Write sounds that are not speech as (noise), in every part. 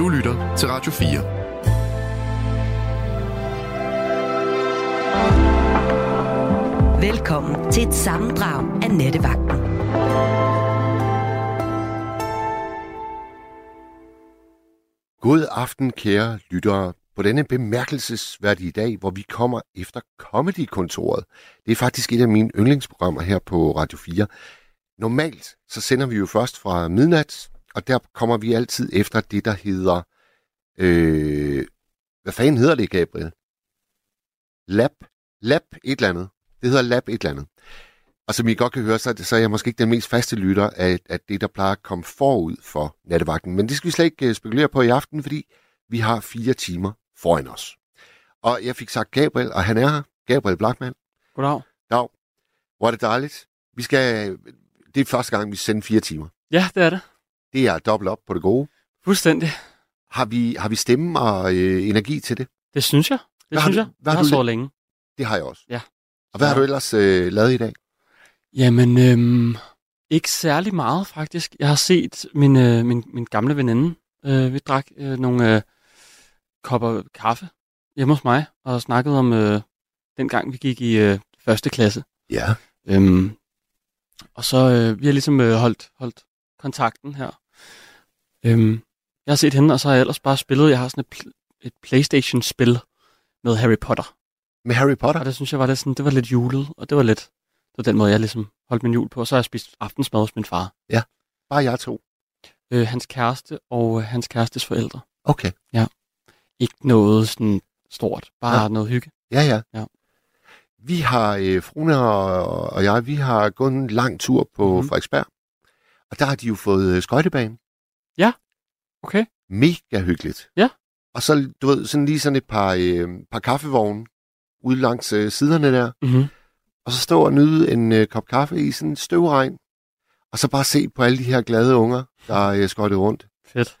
Du lytter til Radio 4. Velkommen til et sammendrag af Nettevagten. God aften, kære lyttere, på denne bemærkelsesværdige dag, hvor vi kommer efter Comedy-kontoret. Det er faktisk et af mine yndlingsprogrammer her på Radio 4. Normalt så sender vi jo først fra midnat, og der kommer vi altid efter det, der hedder... Øh, hvad fanden hedder det, Gabriel? Lab. Lab et eller andet. Det hedder Lab et eller andet. Og som I godt kan høre, så, så er jeg måske ikke den mest faste lytter af, af det, der plejer at komme forud for nattevagten. Men det skal vi slet ikke spekulere på i aften, fordi vi har fire timer foran os. Og jeg fik sagt Gabriel, og han er her. Gabriel Blackman. Goddag. Dag. Hvor er det dejligt. Vi skal, det er første gang, vi sender fire timer. Ja, det er det. Det er dobbelt op på det gode. Fuldstændig. Har vi, har vi stemme og øh, energi til det? Det synes jeg. Det Hvad synes har jeg. hvad har har du så længe. Det har jeg også. Ja. Og hvad Ja. har du ellers øh, lavet i dag? Jamen, øhm, ikke særlig meget faktisk. Jeg har set min, øh, min, min gamle veninde. Øh, vi drak øh, nogle øh, kopper kaffe hjemme hos mig, og snakkede om øh, den gang, vi gik i øh, første klasse. Ja. Øhm, og så øh, vi har ligesom øh, holdt, holdt kontakten her. Øhm, jeg har set hende, og så har jeg ellers bare spillet. Jeg har sådan et, pl- et Playstation-spil med Harry Potter. Med Harry Potter? Og det synes jeg var lidt, sådan, det var lidt julet, og det var lidt, det var den måde, jeg ligesom holdt min jul på. Og så har jeg spist aftensmad hos min far. Bare jeg to. Øh, hans kæreste og øh, hans kærestes forældre. Okay. Ikke noget sådan stort, bare Ja. noget hygge. Ja, ja. Ja. Vi har, øh, Frune og, og jeg, vi har gået en lang tur på mm-hmm. Frederiksberg. Og der har de jo fået øh, skøjtebane. Okay. Mega hyggeligt. Ja. Og så, du ved, sådan lige sådan et par, øh, par kaffevogne ude langs øh, siderne der. Mm-hmm. Og så stå og nyde en øh, kop kaffe i sådan en støvregn. Og så bare se på alle de her glade unger, der øh, skøjtet rundt. Fedt.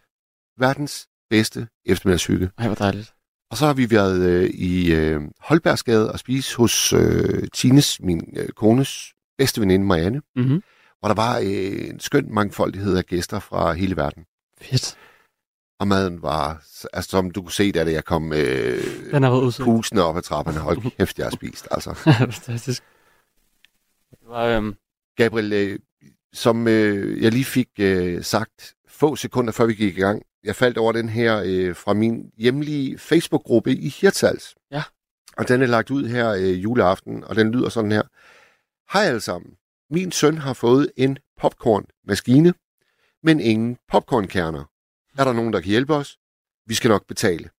Verdens bedste eftermiddagshygge. Ej, hvor dejligt. Og så har vi været øh, i øh, Holbergsgade og spise hos øh, Tines, min øh, kones bedste veninde Marianne, Mm-hmm. hvor der var øh, en skøn mangfoldighed af gæster fra hele verden. Fedt. Og maden var, altså som du kunne se, da jeg kom øh, Den har pusende op ad trapperne. Hold kæft, jeg har spist, altså. (laughs) Fantastisk. Det var, øhm, Gabriel, øh, som øh, jeg lige fik øh, sagt få sekunder før vi gik i gang, jeg faldt over den her øh, fra min hjemlige Facebook-gruppe i Hirtshals. Ja. Og den er lagt ud her øh, juleaften, og den lyder sådan her. Hej alle sammen. Min søn har fået en popcornmaskine, men ingen popcornkerner. Er der nogen, der kan hjælpe os? Vi skal nok betale.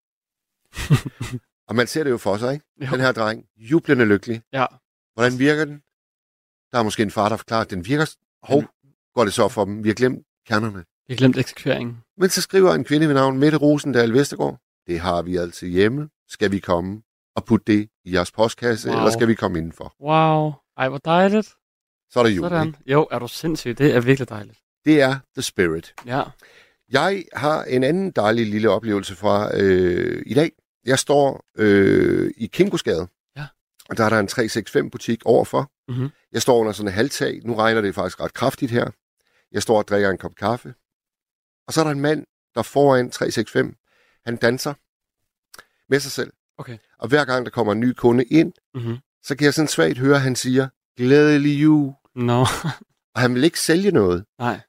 (laughs) og man ser det jo for sig, ikke? jo. Den her dreng, jublende lykkelig. Ja. Hvordan virker den? Der er måske en far, der forklarer, at den virker. Hov, går det så for dem. Vi har glemt kernerne. Jeg glemte eksekveringen. Men så skriver en kvinde ved navn Mette Rosendal Vestergaard. Det har vi altid hjemme. Skal vi komme og putte det i jeres postkasse, Wow. eller skal vi komme indenfor? Wow. Ej, hvor dejligt. Så er der jul. Sådan. Ikke? Jo, er du sindssyg. Det er virkelig dejligt. Det er The Spirit. Ja. Jeg har en anden dejlig lille oplevelse fra øh, i dag. Jeg står øh, i Kinkosgade, Ja. og der er der en 365-butik overfor. Mhm. Jeg står under sådan en halvtag. Nu regner det faktisk ret kraftigt her. Jeg står og drikker en kop kaffe. Og så er der en mand, der foran 365, han danser med sig selv. Okay. Og hver gang der kommer en ny kunde ind, Mm-hmm. så kan jeg sådan svagt høre, at han siger, glædelig jul. Nå. Og han vil ikke sælge noget. Nej.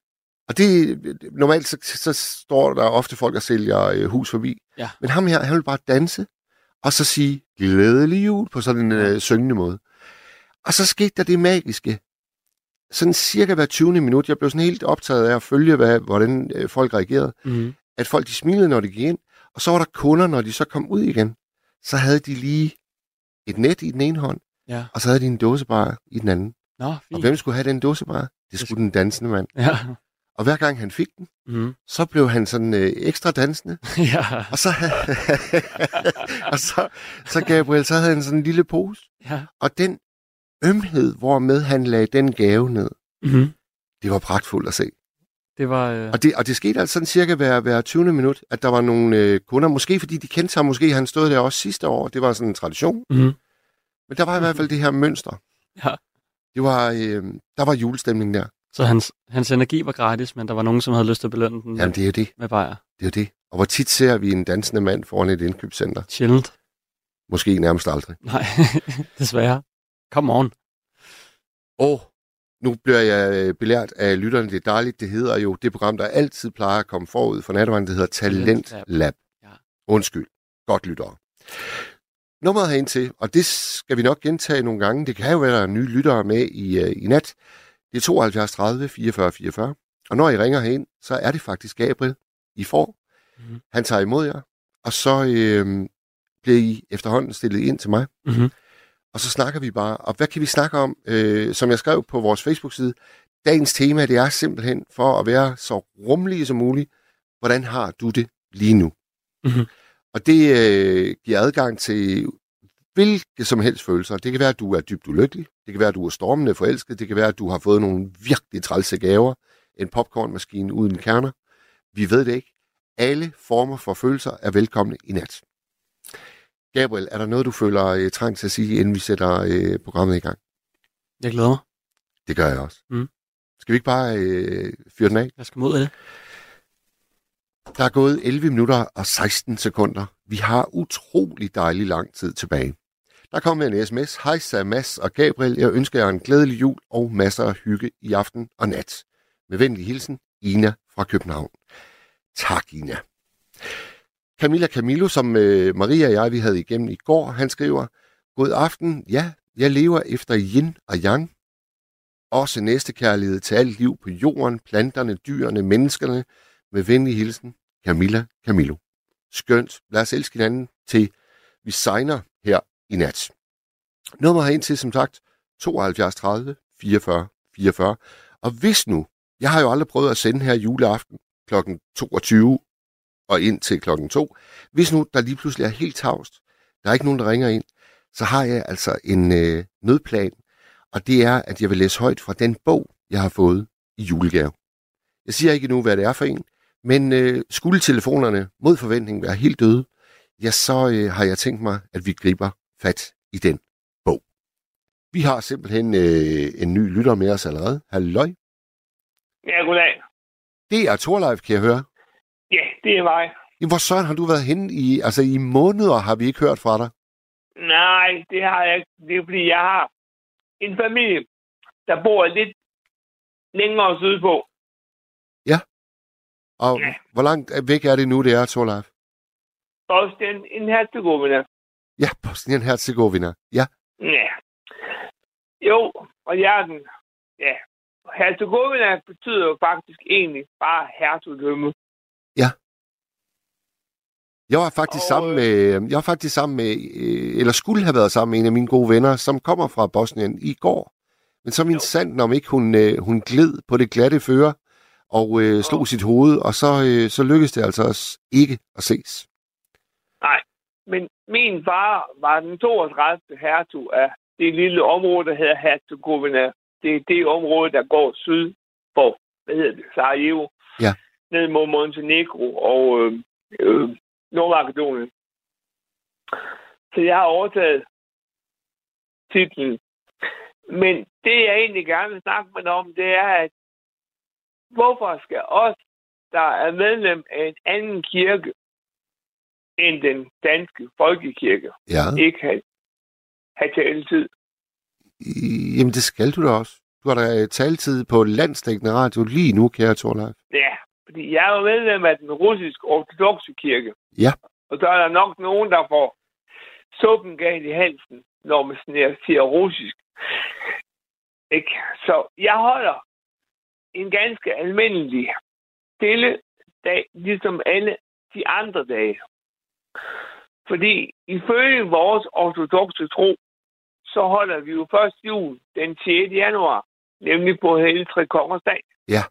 Og det, normalt så, så står der ofte folk og sælger øh, hus forbi. Ja. Men ham her, han vil bare danse, og så sige glædelig jul på sådan en øh, syngende måde. Og så skete der det magiske. Sådan cirka hver 20. minut, jeg blev sådan helt optaget af at følge, hvad, hvordan øh, folk reagerede. Mm-hmm. At folk de smilede, når de gik ind, og så var der kunder, når de så kom ud igen. Så havde de lige et net i den ene hånd, Ja. og så havde de en dåsebar i den anden. Nå, Og fint. hvem skulle have den dåsebar? Det skulle den dansende mand. Ja. Og hver gang han fik den, Mm-hmm. så blev han sådan øh, ekstra dansende. (laughs) ja. Og så, (laughs) og så, så Gabriel, så havde han sådan en lille pose. Ja. Og den ømhed, hvormed han lagde den gave ned, Mm-hmm. det var pragtfuldt at se. Det var... Øh... Og det, og det skete altså sådan cirka hver, hver 20. minut, at der var nogle øh, kunder, måske fordi de kendte ham, måske han stod der også sidste år, det var sådan en tradition. Mm-hmm. Men der var i hvert fald det her mønster. Ja. Det var, øh, der var julestemning der. Så hans, hans energi var gratis, men der var nogen, som havde lyst til at belønne den Jamen, det er jo det. med bajer. Det er jo det. Og hvor tit ser vi en dansende mand foran et indkøbscenter? Sjældent. Måske nærmest aldrig. Nej, (laughs) desværre. Come on. Og nu bliver jeg øh, belært af lytterne. Det er dejligt. Det hedder jo det program, der altid plejer at komme forud for nattevagten. Det hedder Talent Lab. Ja. Undskyld. Godt lyttere. Nummeret herind til, og det skal vi nok gentage nogle gange. Det kan jo være, der er nye lyttere med i, uh, i nat. Det er 72 30 44 44. Og når I ringer herind, så er det faktisk Gabriel, I får. Mhm. Han tager imod jer, og så øh, bliver I efterhånden stillet ind til mig. Mhm. Og så snakker vi bare. Og hvad kan vi snakke om? Øh, som jeg skrev på vores Facebook-side, dagens tema, det er simpelthen for at være så rummelige som muligt. Hvordan har du det lige nu? Mhm. Og det øh, giver adgang til hvilke som helst følelser. Det kan være, at du er dybt ulykkelig. Det kan være, at du er stormende forelsket. Det kan være, at du har fået nogle virkelig trælse gaver. En popcornmaskine uden kerner. Vi ved det ikke. Alle former for følelser er velkomne i nat. Gabriel, er der noget, du føler øh, trang til at sige, inden vi sætter øh, programmet i gang? Jeg glæder mig. Det gør jeg også. Mm. Skal vi ikke bare øh, fyre den af? Jeg skal mod det. Der er gået 11 minutter og 16 sekunder. Vi har utrolig dejlig lang tid tilbage. Der kom en sms. Hej Sam, Mads og Gabriel. Jeg ønsker jer en glædelig jul og masser af hygge i aften og nat. Med venlig hilsen, Ina fra København. Tak, Ina. Camilla Camillo, som øh, Maria og jeg vi havde igennem i går, han skriver, God aften, ja, jeg lever efter yin og yang. Også næstekærlighed til alt liv på jorden, planterne, dyrene, menneskerne. Med venlig hilsen, Camilla Camillo. Skønt. Lad os elske hinanden til vi signer her i nat. Nummer herind til, som sagt, 72 30 44 44. Og hvis nu, jeg har jo aldrig prøvet at sende her juleaften kl. 22 og ind til klokken 2. Hvis nu der lige pludselig er helt tavst, der er ikke nogen, der ringer ind, så har jeg altså en øh, nødplan, og det er, at jeg vil læse højt fra den bog, jeg har fået i julegave. Jeg siger ikke nu, hvad det er for en, men øh, skulle telefonerne mod forventning være helt døde, ja, så øh, har jeg tænkt mig, at vi griber fat i den bog. Vi har simpelthen øh, en ny lytter med os allerede. Halløj. Ja, goddag. Det er Torleif, kan jeg høre. Ja, det er mig. Jamen, hvor søren har du været henne i, altså i måneder har vi ikke hørt fra dig. Nej, det har jeg ikke. Det er fordi, jeg har en familie, der bor lidt længere sydpå. Og Ja. hvor langt væk er det nu, det er, Torleif? Også den en hertegovina. Ja, Bosnien Herzegovina. Ja, Ja. Jo, og jeg den. Ja. Herzegovina betyder jo faktisk egentlig bare hertugdømme. jeg var faktisk Og, sammen øh, med, jeg var faktisk sammen med, øh, eller skulle have været sammen med en af mine gode venner, som kommer fra Bosnien i går. Men så min sand om ikke hun, øh, hun gled på det glatte føre og øh, slog sit hoved, og så, øh, så lykkedes det altså os ikke at ses. Men min far var den 32. hertug af det lille område, der hedder Herzegovina. Det er det område, der går syd for, hvad hedder det, Sarajevo. Ja. Ned mod Montenegro og øh, øh, Nordmakedonien. Så jeg har overtaget titlen. Men det, jeg egentlig gerne vil snakke med dig om, det er, at hvorfor skal os, der er medlem af en anden kirke, end den danske folkekirke, Ja, ikke have, have taletid. Jamen det skal du da også. Du har da øh, taletid på landsdækkende radio lige nu, kære Torleif. Ja, fordi jeg er jo medlem af den russiske ortodoxe kirke. Ja. Og så er der nok nogen, der får suppen galt i halsen, når man sådan siger russisk. Ikke? Så jeg holder en ganske almindelig stille dag, ligesom alle de andre dage. Fordi ifølge vores ortodoxe tro, så holder vi jo først jul den 6. januar, nemlig på hele tre kongers dag. Ja.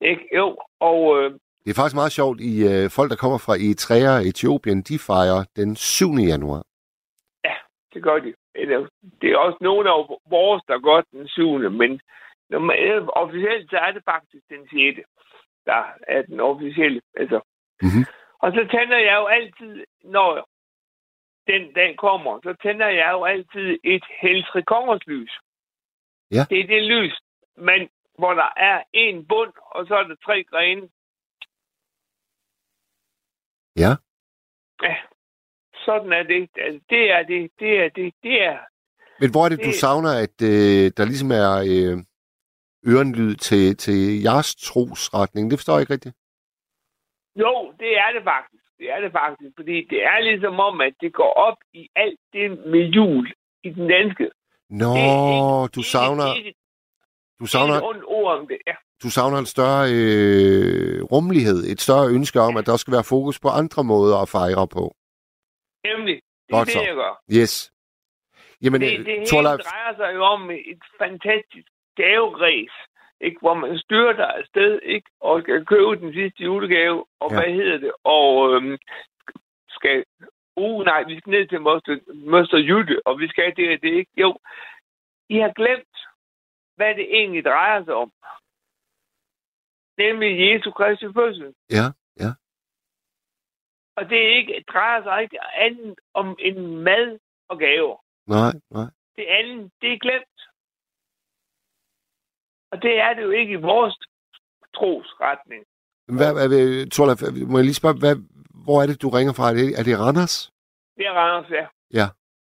Ikke? Jo, og øh, Det er faktisk meget sjovt, i øh, folk, der kommer fra Eritrea og Etiopien, de fejrer den 7. januar. det gør de. Eller, det er også nogle af vores, der gør den 7. Men normalt, officielt så er det faktisk den 6. der er den officielle. Altså. Mhm. Og så tænder jeg jo altid, når den dag kommer, så tænder jeg jo altid et heltrikongers lys. Ja. Det er det lys, men hvor der er en bund, og så er der tre grene. Ja. Ja. Sådan er det. Altså, det er det. Det er det. Det er... Men hvor er det, du Det- savner, at øh, der ligesom er øh, ørenlyd til, til jeres trosretning? Det forstår jeg ikke rigtigt. Jo, det er det faktisk. Det er det faktisk. Fordi det er ligesom om, at det går op i alt det med jul i den danske. Nå, Det er ikke- du savner, Ikke, ikke, du savner, et ord om det. Ja. du savner en større øh, rummelighed, et større ønske om, at der skal være fokus på andre måder at fejre på. Nemlig. Det er det, jeg gør. Yes. Jamen, det, det, det hele Torleif, drejer sig jo om et fantastisk gaveræs, ikke? hvor man styrter afsted ikke? og skal købe den sidste julegave, og Ja. ja. hvad hedder det, og øhm, skal... Uh, nej, vi skal ned til Moster, Moster Jytte, og vi skal det og det, ikke? Jo, I har glemt, hvad det egentlig drejer sig om. Nemlig Jesu Kristi fødsel. ja, ja. Og det er ikke, drejer sig ikke andet om en mad og gaver. Nej, nej. Det andet, det er glemt. Og det er det jo ikke i vores trosretning. Hvad, hvad, hvad, Torleif, må jeg lige spørge, hvad, hvor er det, du ringer fra? Er det, er det Randers? Det er Randers, ja.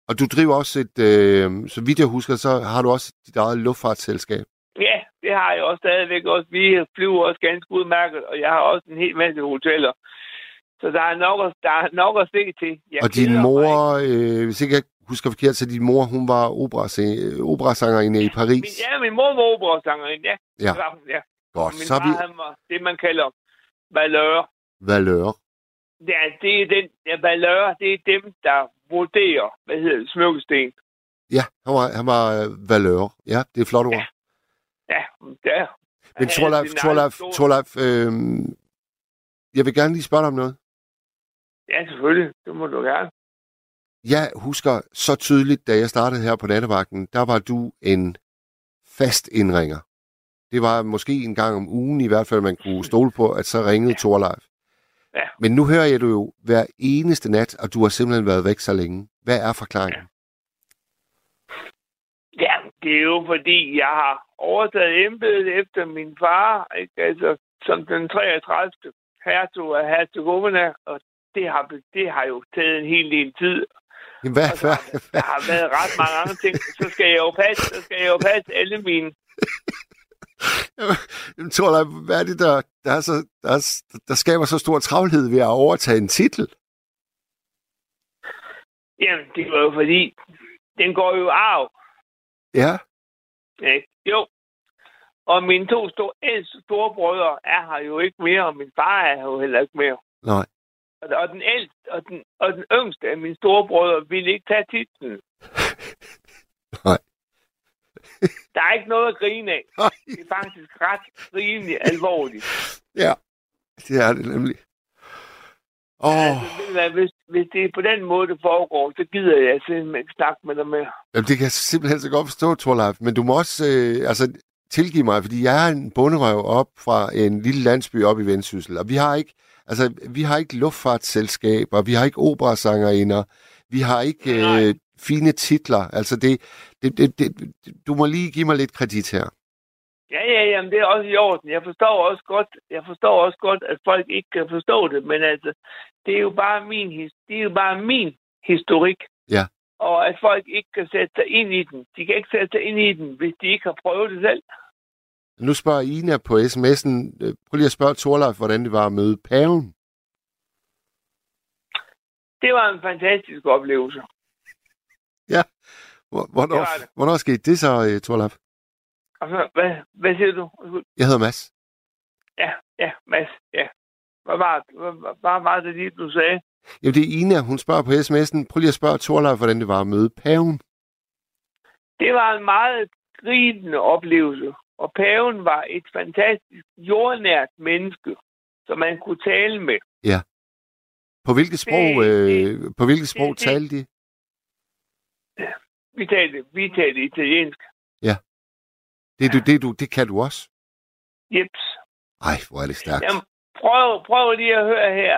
Og du driver også et, øh, så vidt jeg husker, så har du også dit eget luftfartsselskab. Ja, det har jeg også stadigvæk også. Vi flyver også ganske udmærket, og jeg har også en hel masse hoteller. Så der er nok at, der er nok at se til. Jeg og din mig mor, øh, hvis ikke jeg husker forkert, så din mor, hun var opera- operasangerinde i Paris. Min, ja, min mor var operasangerinde, ja. Ja. Ja. Godt, min så far, vi han var det, man kalder valør. valør. Ja, det er den, ja, valør, det er dem, der vurderer, hvad hedder det, smykkesten. Ja, han var, han var øh, valør. Ja, det er et flot ord. Ja. Ja, der. Men Torleif, Torleif, Torleif, øh, jeg vil gerne lige spørge dig om noget. Ja, selvfølgelig. Det må du gerne. Jeg husker så tydeligt, da jeg startede her på nattevagten, der var du en fast indringer. Det var måske en gang om ugen i hvert fald, man kunne stole på, at så ringede ja. Torleif. Ja. Men nu hører jeg du jo hver eneste nat, og du har simpelthen været væk så længe. Hvad er forklaringen? Ja, det er jo fordi, jeg har overtaget embedet efter min far, ikke? Altså, som den 33. hertug af Herzegovina, og det har, det har jo taget en hel del tid. (laughs) Hvad, så hvad, har, der, der har været ret mange andre ting. Så skal jeg jo passe, så skal jeg jo passe alle mine Jamen, Torleif, hvad er det, der, der, er så, der, er, der skaber så stor travlhed ved at overtage en titel? Jamen, det var jo fordi, den går jo arv. Ja, Ikke? Jo. Og mine to store, ældste store brødre er her jo ikke mere, og min far er her jo heller ikke mere. nej. Og, den ældste og den, og den yngste af mine store brødre ville ikke tage titlen. (laughs) Nej. (laughs) Der er ikke noget at grine af. nej. Det er faktisk ret rimelig alvorligt. (laughs) Ja, det er det nemlig. Åh, oh, Altså, hvis, hvis det er på den måde, det foregår, så gider jeg simpelthen ikke snakke med dig mere. jamen, det kan jeg simpelthen så godt forstå, Torleif. Men du må også øh, altså, tilgive mig, fordi jeg er en bunderøv op fra en lille landsby op i Vendsyssel, og vi har ikke, altså, vi har ikke luftfartsselskaber, vi har ikke operasangerinder, vi har ikke Nej. øh, fine titler. Altså, det, det, det, det, du må lige give mig lidt kredit her. Ja, ja, jamen, det er også i orden. Jeg forstår også godt, jeg forstår også godt, at folk ikke kan forstå det, men altså, det er jo bare min, det er jo bare min historik. Ja. Og at folk ikke kan sætte sig ind i den. De kan ikke sætte sig ind i den, hvis de ikke har prøvet det selv. Nu spørger Ina på sms'en, øh, prøv lige at spørge Torleif, hvordan det var at møde paven. Det var en fantastisk oplevelse. Hvor- Hvornår, Det det. hvornår skete det så, øh, Torleif? Og så, hvad, hvad siger du? Jeg hedder Mads. Ja, ja, Mads, ja. Hvad var, hvad, hvad, hvad var det lige, du sagde? Jamen, det er Ina, hun spørger på sms'en. Prøv lige at spørge Torleif, hvordan det var at møde paven. Det var en meget gribende oplevelse. Og paven var et fantastisk jordnært menneske, som man kunne tale med. På hvilket sprog, Det- øh, på hvilket sprog det- talte de? Vi talte, vi talte italiensk. Det, du, det, du, det kan du også. Jeps. Ej, hvor er det stærkt. Jamen, prøv, prøv lige at høre her.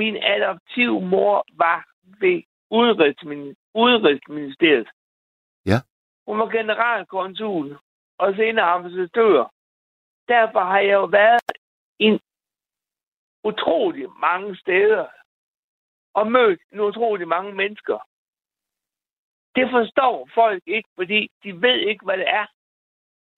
Min adoptiv mor var ved Udenrigsmin- Udenrigsministeriet. Ja. Hun var generalkonsul og senere ambassadør. Derfor har jeg jo været en utrolig mange steder og mødt en utrolig mange mennesker. Det forstår folk ikke, fordi de ved ikke, hvad det er.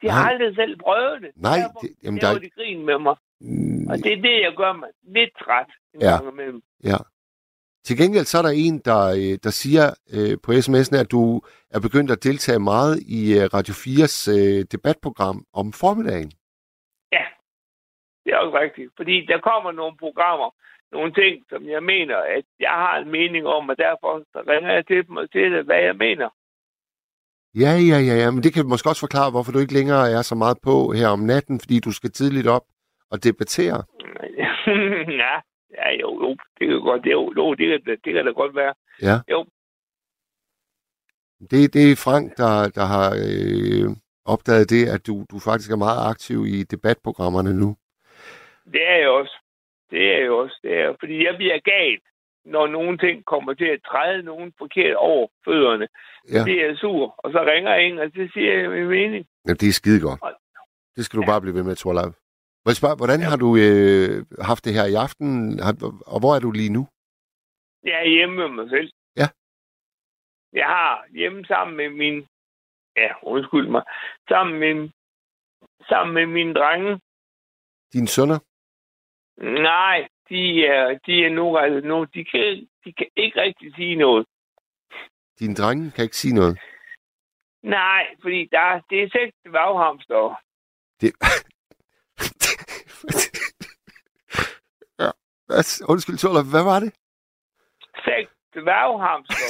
De har Nej. aldrig selv prøvet det. Nej, Derfor det, jamen, der er, de grin med mig. Mm, Og det er det, jeg gør mig lidt træt. en Ja. gang imellem. ja. Til gengæld så er der en, der, øh, der siger øh, på sms'en, at du er begyndt at deltage meget i øh, Radio 4's øh, debatprogram om formiddagen. Det er også rigtigt. Fordi der kommer nogle programmer, nogle ting, som jeg mener, at jeg har en mening om, og derfor så ringer jeg til dem og siger, det, hvad jeg mener. Ja, ja, ja, ja, men det kan måske også forklare, hvorfor du ikke længere er så meget på her om natten, fordi du skal tidligt op og debattere. (laughs) ja, ja, jo, jo, det kan godt, det, jo, jo, det, kan, det kan da godt være. Ja. Jo. Det, det er Frank, der, der har øh, opdaget det, at du, du faktisk er meget aktiv i debatprogrammerne nu. Det er jeg også. Det er jeg også. Det er, fordi jeg bliver galt, når nogle ting kommer til at træde nogen forkert over fødderne. Ja. Det er jeg sur. Og så ringer jeg en, og så siger jeg min mening. Ja, det er skide godt. Det skal du Ja. bare blive ved med, Torleif. Må jeg spørge, hvordan har du øh, haft det her i aften, og hvor er du lige nu? Jeg er hjemme med mig selv. Ja. Jeg har hjemme sammen med min... Ja, undskyld mig. Sammen med, sammen med mine drenge. Dine sønner? Nej, de er, de er nu, altså nu, de kan, de kan ikke rigtig sige noget. Dine drenge kan ikke sige noget. Nej, fordi der, det er seks dværghamster. Det... ja. Hvad, undskyld, Torleif, hvad var det? Seks dværghamster. (laughs)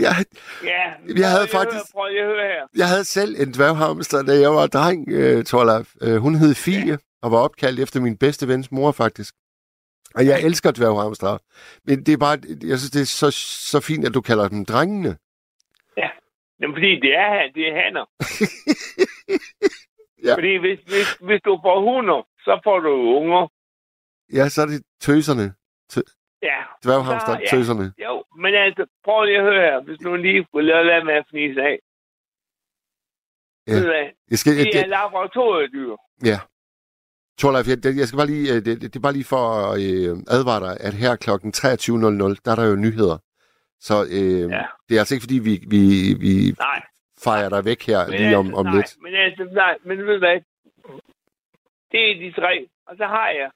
Jeg, Ja, Jeg havde at faktisk- Høre, prøv lige at høre her. jeg havde selv en dværghamster, da jeg var dreng, øh, Torleif. Øh, hun hed Fie, og var opkaldt efter min bedste vens mor, faktisk. Og jeg elsker dværghamstre. Men det er bare, jeg synes, det er så, så fint, at du kalder dem drengene. Jamen, fordi det er, det er hanner. (laughs) Ja. Fordi hvis, hvis, hvis du får hunder, så får du unger. Ja, så er det tøserne. Ja. Dværghamster, ja. tøserne. Jo, men altså, prøv lige at høre her. Hvis nu lige skulle lade være med at fnise af. Ja. Jeg skal, Det er det, laboratoriedyr. ja. Torleif, jeg, jeg skal bare lige, øh, det, det er bare lige for at øh, advare dig, at her kl. 23.00, der er der jo nyheder. Så øh, Ja. det er altså ikke, fordi vi, vi, vi Nej. fejrer dig væk her Men lige om, altså, om nej, lidt. Men altså, nej, men ved du hvad? Det er de tre. Og så har jeg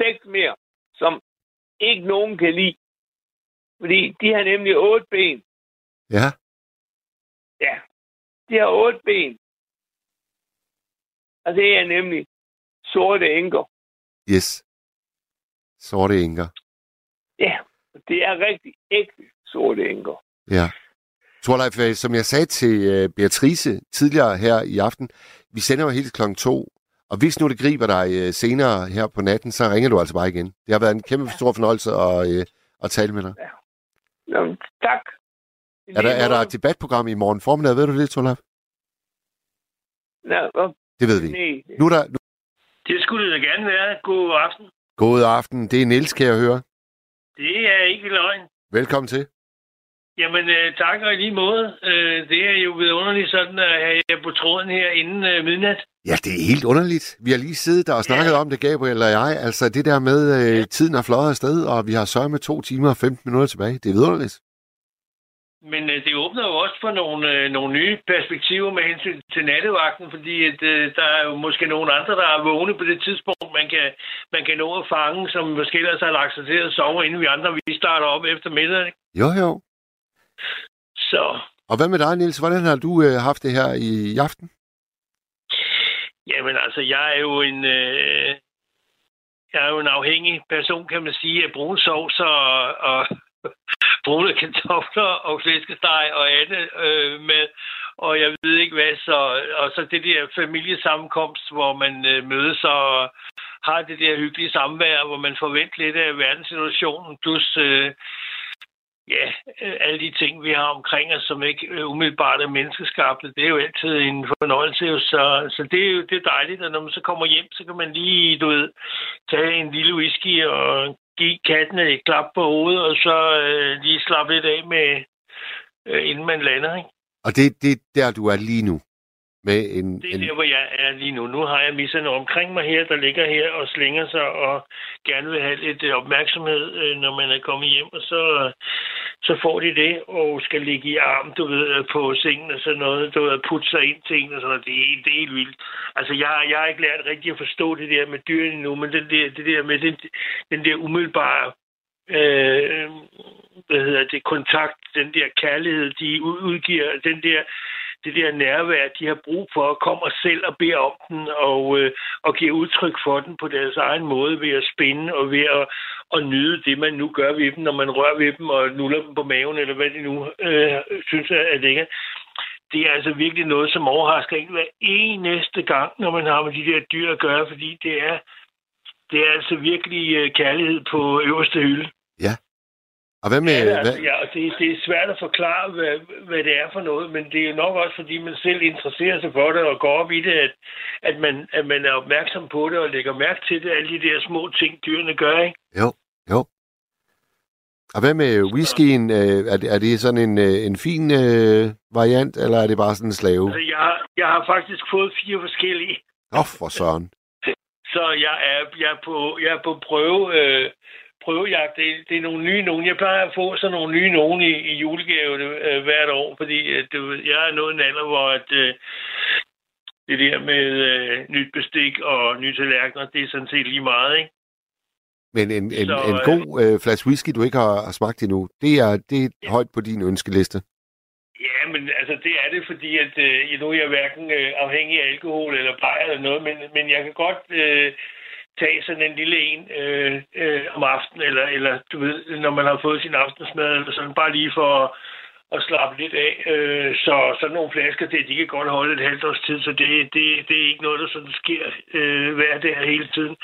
seks mere, som ikke nogen kan lide. Fordi de har nemlig otte ben. Ja, Ja, de har otte ben. Og det er nemlig sorte enker. yes. Sorte enker. Ja, det er rigtig ægte sorte enker. Ja. Torleif, øh, som jeg sagde til øh, Beatrice tidligere her i aften, vi sender jo helt klokken to, og hvis nu det griber dig øh, senere her på natten, så ringer du altså bare igen. Det har været en kæmpe stor fornøjelse at, øh, at tale med dig. Nå, tak. I Er der, er der et debatprogram i morgen formiddag? Ved du det? Nå, nå, Det ved vi nej. Nu er der... Nu... Det skulle det da gerne være. God aften. God aften. Det er Niels, kan jeg høre. Det er ikke løgn. Velkommen til. Jamen, øh, tak og i lige måde. Øh, det er jo vidunderligt sådan at have jer på tråden her inden øh, midnat. Ja, det er helt underligt. Vi har lige siddet der og snakket om det, Gabriel og jeg. Altså det der med, øh, tiden er fløjet afsted, og vi har sørget med to timer og 15 minutter tilbage. Det er vidunderligt. Men øh, det åbner jo også for nogle, øh, nogle nye perspektiver med hensyn til nattevagten, fordi at, øh, der er jo måske nogle andre, der er vågne på det tidspunkt, man kan, man kan nå at fange, som måske ellers har lagt sig til at sove, inden vi andre vi starter op efter middag. ikke? Jo, jo. Så Og hvad med dig, Niels? Hvordan har du øh, haft det her i, i aften? Jamen altså, jeg er jo en... Øh, jeg er jo en afhængig person, kan man sige, af brune sovs og, og (laughs) brune kartofler og flæskesteg og andet øh, med. Og jeg ved ikke hvad, så, og så det der familiesammenkomst, hvor man øh, mødes og har det der hyggelige samvær, hvor man forventer lidt af verdenssituationen, plus øh, ja, øh, alle de ting, vi har omkring os, som ikke øh, umiddelbart er menneskeskabte, det er jo altid en fornøjelse. jo. Så, så det er jo det er dejligt, at når man så kommer hjem, så kan man lige, du ved, tage en lille whisky og give katten et klap på hovedet, og så øh, lige slappe lidt af med, øh, inden man lander. Ikke? Og det, det er der, du er lige nu. Med en, Det er en, der, hvor jeg er lige nu. Nu har jeg misserne omkring mig her, der ligger her og slinger sig og gerne vil have lidt øh, opmærksomhed, øh, når man er kommet hjem. Og så, så får de det og skal ligge i arm, du ved, øh, på sengen og sådan noget. Du ved, putte sig ind til en og sådan noget. Det er, det er helt vildt. Altså, jeg, jeg har ikke lært rigtig at forstå det der med dyrene nu, men den der, det der med den, den der umiddelbare øh, hvad hedder det, kontakt, den der kærlighed, de ud- udgiver, den der det der nærvær, de har brug for, kommer selv og beder om den, og, øh, og giver udtryk for den på deres egen måde ved at spænde og ved at, at nyde det, man nu gør ved dem, når man rører ved dem og nuller dem på maven, eller hvad de nu øh, synes er lækkert. Det er altså virkelig noget, som overrasker en hver eneste gang, når man har med de der dyr at gøre, fordi det er, det er altså virkelig øh, kærlighed på øverste hylde og hvad med... Ja, hvad, altså, ja, det, det er svært at forklare, hvad, hvad det er for noget, men det er jo nok også, fordi man selv interesserer sig for det og går op i det, at, at, man, at man er opmærksom på det og lægger mærke til det, alle de der små ting, dyrene gør, ikke? Jo, jo. Og hvad med whiskyen? Øh, er, det, er det sådan en, øh, en fin øh, variant, eller er det bare sådan en slave? Altså, jeg, har- jeg har faktisk fået fire forskellige, Åh, oh, for søren. (laughs) så jeg er, jeg er, på, jeg er på prøve, øh, prøvejagt. Det, det er nogle nye nogen. Jeg plejer at få sådan nogle nye nogen i, i julegave øh, hvert år, fordi øh, du, ved, jeg er nået en alder, hvor at, øh, det der med øh, nyt bestik og nye tallerkener, det er sådan set lige meget, ikke? Men en, en, Så, en øh, god øh, flaske whisky, du ikke har, har smagt endnu, det er, det er højt på din ønskeliste. Ja, men altså det er det, fordi at øh, nu er jeg hverken øh, afhængig af alkohol eller bajer eller noget, men, men jeg kan godt øh, tage sådan en lille en øh, øh, om aftenen, eller, eller du ved, når man har fået sin aftensmad, eller sådan bare lige for at, at slappe lidt af. Øh, så sådan nogle flasker, det, de kan godt holde et halvt års tid, så det, det, det er ikke noget, der sådan sker øh, hver dag hele tiden.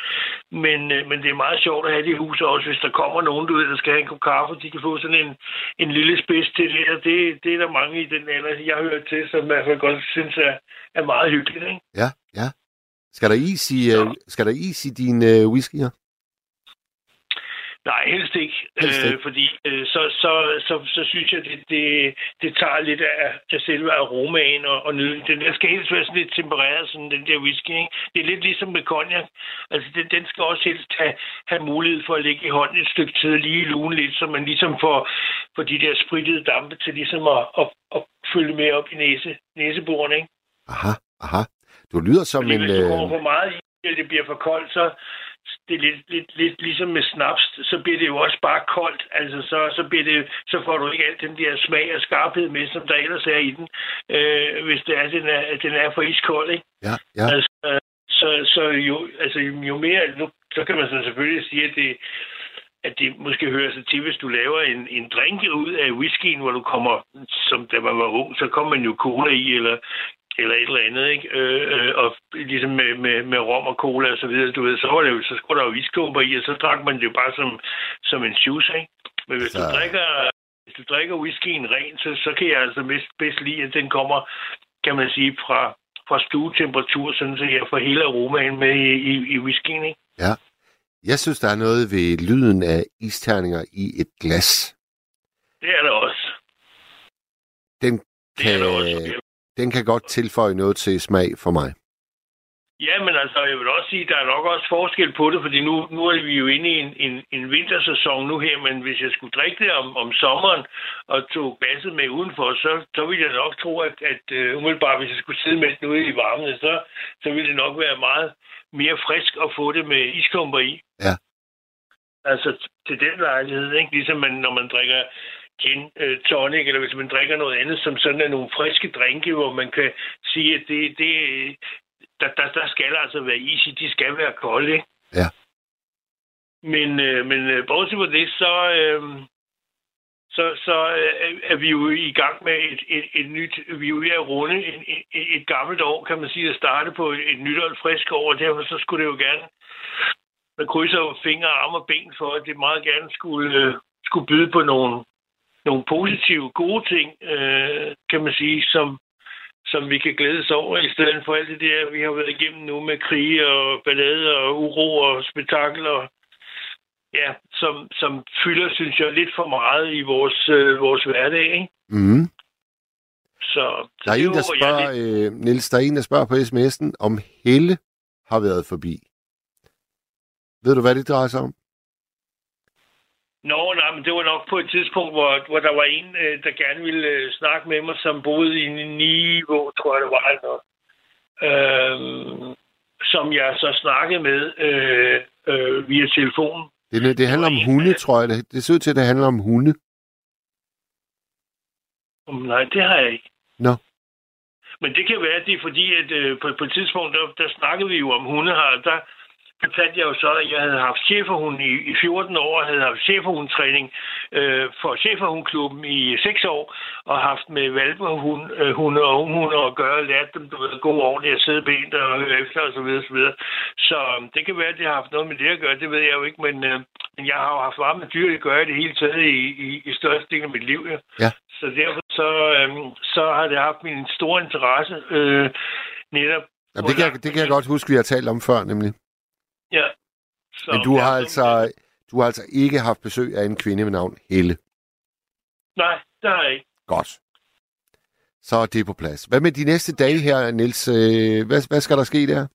Men, øh, men det er meget sjovt at have det i huset også, hvis der kommer nogen, du ved, der skal have en kop kaffe, de kan få sådan en, en lille spids til det, og det, det er der mange i den alder, jeg hører til, som i hvert fald godt synes er, er meget hyggeligt. Ikke? Ja, ja. Skal der is i, øh, skal der is i dine øh, whiskyer? Nej, helst ikke. Helst ikke. Øh, fordi øh, så, så, så, så synes jeg, det, det, det tager lidt af, af selve aromaen og, og nyden. Den der skal helst være sådan lidt tempereret, sådan den der whisky. Ikke? Det er lidt ligesom med cognac. Altså, den, den skal også helst have, have mulighed for at ligge i hånden et stykke tid og lige lune lidt, så man ligesom får, får de der sprittede dampe til ligesom at, at, at følge med op i næse, næseborene. Ikke? Aha, aha. Du lyder som Fordi en... hvis du Øh, kommer for meget i, eller det bliver for koldt, så det er lidt, lidt, lidt ligesom med snaps, så bliver det jo også bare koldt. Altså, så, så, bliver det, så får du ikke alt den der smag og skarphed med, som der ellers er i den, øh, hvis det er, den er, den er for iskold, ikke? ja, ja. Altså, så, så jo, altså, jo mere, nu, så kan man så selvfølgelig sige, at det, at det måske hører sig til, hvis du laver en, en drink ud af whiskyen, hvor du kommer, som da man var ung, så kom man jo cola i, eller, eller et eller andet, ikke? Øh, øh, og ligesom med, med, med rom og cola og så videre, du ved, så, var det jo, så skulle der jo isklumper i, og så drak man det jo bare som, som en juice, ikke? Men hvis Så- du drikker, hvis du drikker whiskyen ren, så, så kan jeg altså bedst, bedst lide, at den kommer, kan man sige, fra, fra stuetemperatur, sådan så jeg får hele aromaen med i, i, i whiskyen, ikke? Jeg synes, der er noget ved lyden af isterninger i et glas. Det er der også. Den Det er kan, der også. Den kan godt tilføje noget til smag for mig. Ja, men altså, jeg vil også sige, at der er nok også forskel på det, fordi nu, nu er vi jo inde i en, en, en vintersæson nu her, men hvis jeg skulle drikke det om, om sommeren og tog glasset med udenfor, så, så ville jeg nok tro, at, at uh, umiddelbart, hvis jeg skulle sidde med den ude i varmen, så, så ville det nok være meget mere frisk at få det med isklumper i. Ja. Altså til den lejlighed, ikke? Ligesom man, når man drikker gin, øh, tonic, eller hvis man drikker noget andet, som sådan er nogle friske drinke, hvor man kan sige, at det, det, der, der, der skal altså være is i, de skal være kolde, ikke? Ja. Men, øh, men øh, bortset fra det, så, øh, så, så øh, er vi jo i gang med et, et, et nyt, vi er jo ved at runde et, et, et gammelt år, kan man sige, at starte på et, et nyt og et frisk år, og derfor så skulle det jo gerne, man krydser jo fingre, arme og ben for, at det meget gerne skulle, øh, skulle byde på nogle, nogle positive, gode ting, øh, kan man sige, som, som vi kan glædes over, i stedet for alt det der, vi har været igennem nu med krige og ballade og uro og spektakel og ja, som, som fylder, synes jeg, lidt for meget i vores, øh, vores hverdag. Ikke? Mm. Så, Der er en, der spørger, lidt. øh, Niels, der er en, der spørger på sms'en, om Helle har været forbi. Ved du, hvad det drejer sig om? Nå, nej, men det var nok på et tidspunkt, hvor, hvor der var en, øh, der gerne ville øh, snakke med mig, som boede i Niveau, tror jeg det var. Eller, noget. øh, som jeg så snakkede med øh, øh, via telefonen. Det, det handler om hunde, øh, tror jeg. Det, det ser ud til, at det handler om hunde. Nej, det har jeg ikke. Nå. Men det kan være, at det er fordi, at øh, på, på et tidspunkt, der, der snakkede vi jo om hunde her. Der fortalte jeg jo så, at jeg havde haft cheferhund i, i 14 år, og havde haft cheferhundtræning øh, for cheferhundklubben i 6 år, og haft med valpehunde øh, hunde og unghunde at gøre, lært dem, du ved, gå ordentligt at sidde pænt og høre efter osv. Så, videre, så, videre. så øhm, det kan være, at det har haft noget med det at gøre, det ved jeg jo ikke, men, øh, jeg har jo haft meget med dyr at gøre i det hele taget i, i, i største del af mit liv. Ja. Ja. Så derfor så, øhm, så har det haft min store interesse øh, netop. Jamen, det, kan jeg, det kan jeg godt huske, vi har talt om før, nemlig. Ja. Så, Men du har så- altså, du har altså ikke haft besøg af en kvinde ved navn Helle. Nej, det har jeg ikke. Godt. Så er det på plads. Hvad med de næste dage her, Niels? Øh, Hvad, hvad skal der ske der?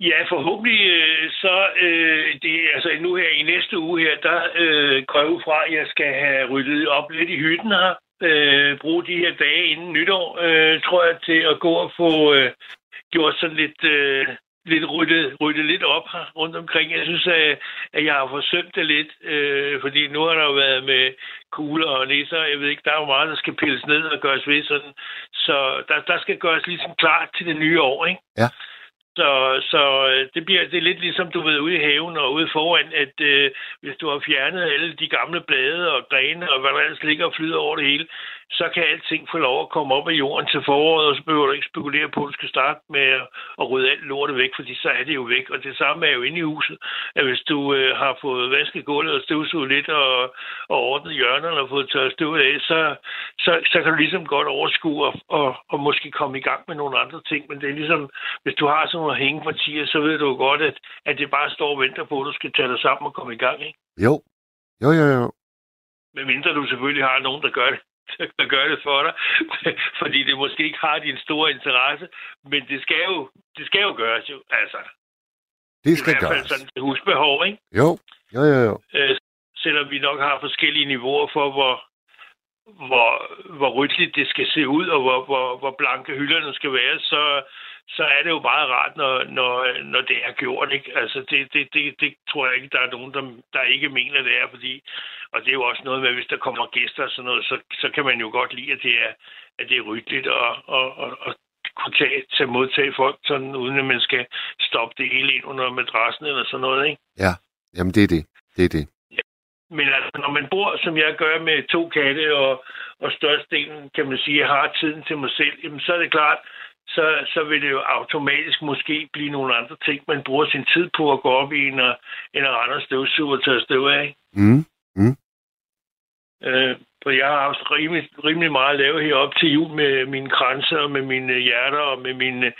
Ja, forhåbentlig øh, så øh, det, altså nu her i næste uge her, der øh, går jeg ud fra, at jeg skal have ryddet op lidt i hytten her. Øh, bruge de her dage inden nytår, øh, tror jeg, til at gå og få øh, gjort sådan lidt, øh, lidt ryddet, ryddet lidt op her rundt omkring. Jeg synes, at, at jeg har forsømt det lidt, øh, fordi nu har der jo været med kugler og nisser. Jeg ved ikke, der er jo meget, der skal pilles ned og gøres ved sådan. Så der, der skal gøres ligesom klar til det nye år, ikke? Ja. Så, så øh, det bliver det er lidt ligesom, du ved, ude i haven og ude foran, at øh, hvis du har fjernet alle de gamle blade og grene og hvad der ellers ligger og flyder over det hele, så kan alting få lov at komme op af jorden til foråret, og så behøver du ikke spekulere på, at du skal starte med at, rydde alt lortet væk, fordi så er det jo væk. Og det samme er jo inde i huset, at hvis du øh, har fået vasket gulvet og støvsuget lidt og, og ordnet hjørnerne og fået tørret støvet af, så, så, så kan du ligesom godt overskue og, og, og måske komme i gang med nogle andre ting. Men det er ligesom, hvis du har sådan nogle hængepartier, så ved du jo godt, at, at det bare står og venter på, at du skal tage dig sammen og komme i gang. Ikke? Jo. Jo, jo, jo. Medmindre du selvfølgelig har nogen, der gør det (laughs) der gør det for dig, (laughs) fordi det måske ikke har din store interesse, men det skal jo, det skal jo gøres jo, altså. Det skal I hvert fald gøres. sådan til husbehov, ikke? Jo, jo, jo, jo. Øh, selvom vi nok har forskellige niveauer for, hvor, hvor, hvor ryddeligt det skal se ud, og hvor, hvor, hvor blanke hylderne skal være, så, så er det jo meget rart, når, når, når det er gjort. Ikke? Altså, det, det, det, det tror jeg ikke, der er nogen, der, der ikke mener, det er, fordi, og det er jo også noget med, hvis der kommer gæster og sådan noget, så, så kan man jo godt lide, at det er, at det er ryddeligt og, og, og, og kunne tage, tage modtage folk, sådan, uden at man skal stoppe det hele ind under madrassen eller sådan noget. Ikke? Ja, jamen det er det. Det er det. Men altså, når man bor, som jeg gør med to katte, og, og størstedelen, kan man sige, har tiden til mig selv, jamen, så er det klart, så, så vil det jo automatisk måske blive nogle andre ting, man bruger sin tid på at gå op i, end at, end at rende og støvsuge og tage støv af. Mm. Øh, for jeg har haft rimelig, rimelig meget at lave heroppe til jul med mine kranser og med mine hjerter og med mine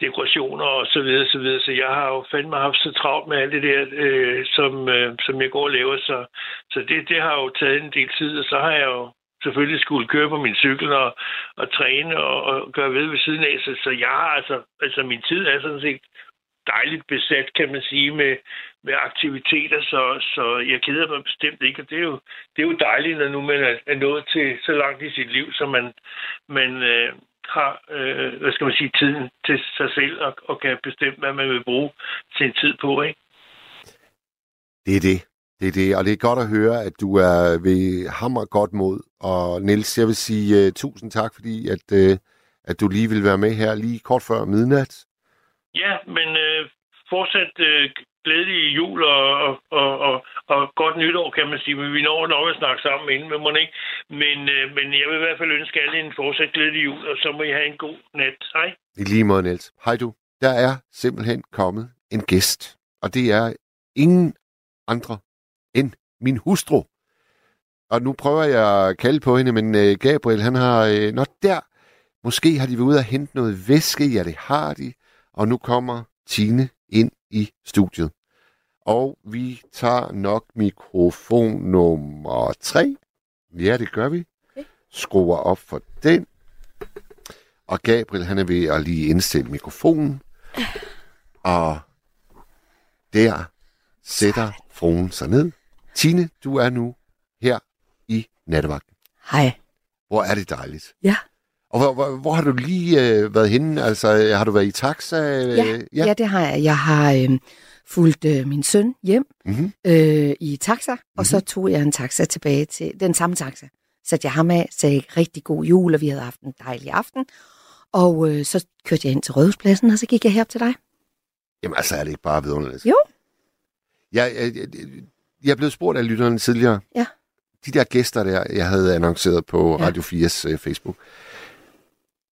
dekorationer og så videre, så videre. Så jeg har jo fandme haft så travlt med alt det der, øh, som, øh, som jeg går og laver. Så, så det, det har jo taget en del tid, og så har jeg jo selvfølgelig skulle køre på min cykel og, og træne og, og gøre ved ved siden af. Så, så jeg har altså, altså min tid er sådan set dejligt besat, kan man sige, med, med aktiviteter, så, så jeg keder mig bestemt ikke, og det er jo, det er jo dejligt, når nu man er, er nået til så langt i sit liv, så man, man øh, har, øh, hvad skal man sige, tiden til sig selv og, og kan bestemme, hvad man vil bruge sin tid på, ikke? Det er det. Det er det, og det er godt at høre, at du er ved hammer godt mod. Og Niels, jeg vil sige uh, tusind tak, fordi at, uh, at du lige vil være med her lige kort før midnat. Ja, men øh, fortsat øh, glædelig jul og, og, og, og, og godt nytår, kan man sige. Men vi når nok at snakke sammen inden, men, må ikke. Men, øh, men jeg vil i hvert fald ønske alle en fortsat glædelig jul, og så må I have en god nat. Hej. I lige måde, Niels. Hej du. Der er simpelthen kommet en gæst, og det er ingen andre end min hustru. Og nu prøver jeg at kalde på hende, men uh, Gabriel, han har... Uh, Nå, der. Måske har de været ude og hente noget væske. Ja, det har de. Og nu kommer Tine ind i studiet. Og vi tager nok mikrofon nummer tre. Ja, det gør vi. skruer op for den. Og Gabriel, han er ved at lige indstille mikrofonen. Og der sætter fruen sig ned. Tine, du er nu her i nattevagten. Hej. Hvor er det dejligt. Ja. Og hvor, hvor, hvor har du lige øh, været henne? Altså, har du været i taxa? Øh, Ja, ja. ja, det har jeg. Jeg har øh, fulgt øh, min søn hjem Mm-hmm. øh, i taxa, og Mhm. så tog jeg en taxa tilbage til den samme taxa. Satte jeg ham af, sagde rigtig god jul, og vi havde haft en dejlig aften. Og øh, så kørte jeg ind til Rådhuspladsen, og så gik jeg herop til dig. Jamen, altså, er det ikke bare vidunderligt? Jo. Jeg, jeg, jeg, blevet spurgt af lytterne tidligere. Ja. De der gæster der, jeg havde annonceret på Ja. Radio 4's uh, Facebook.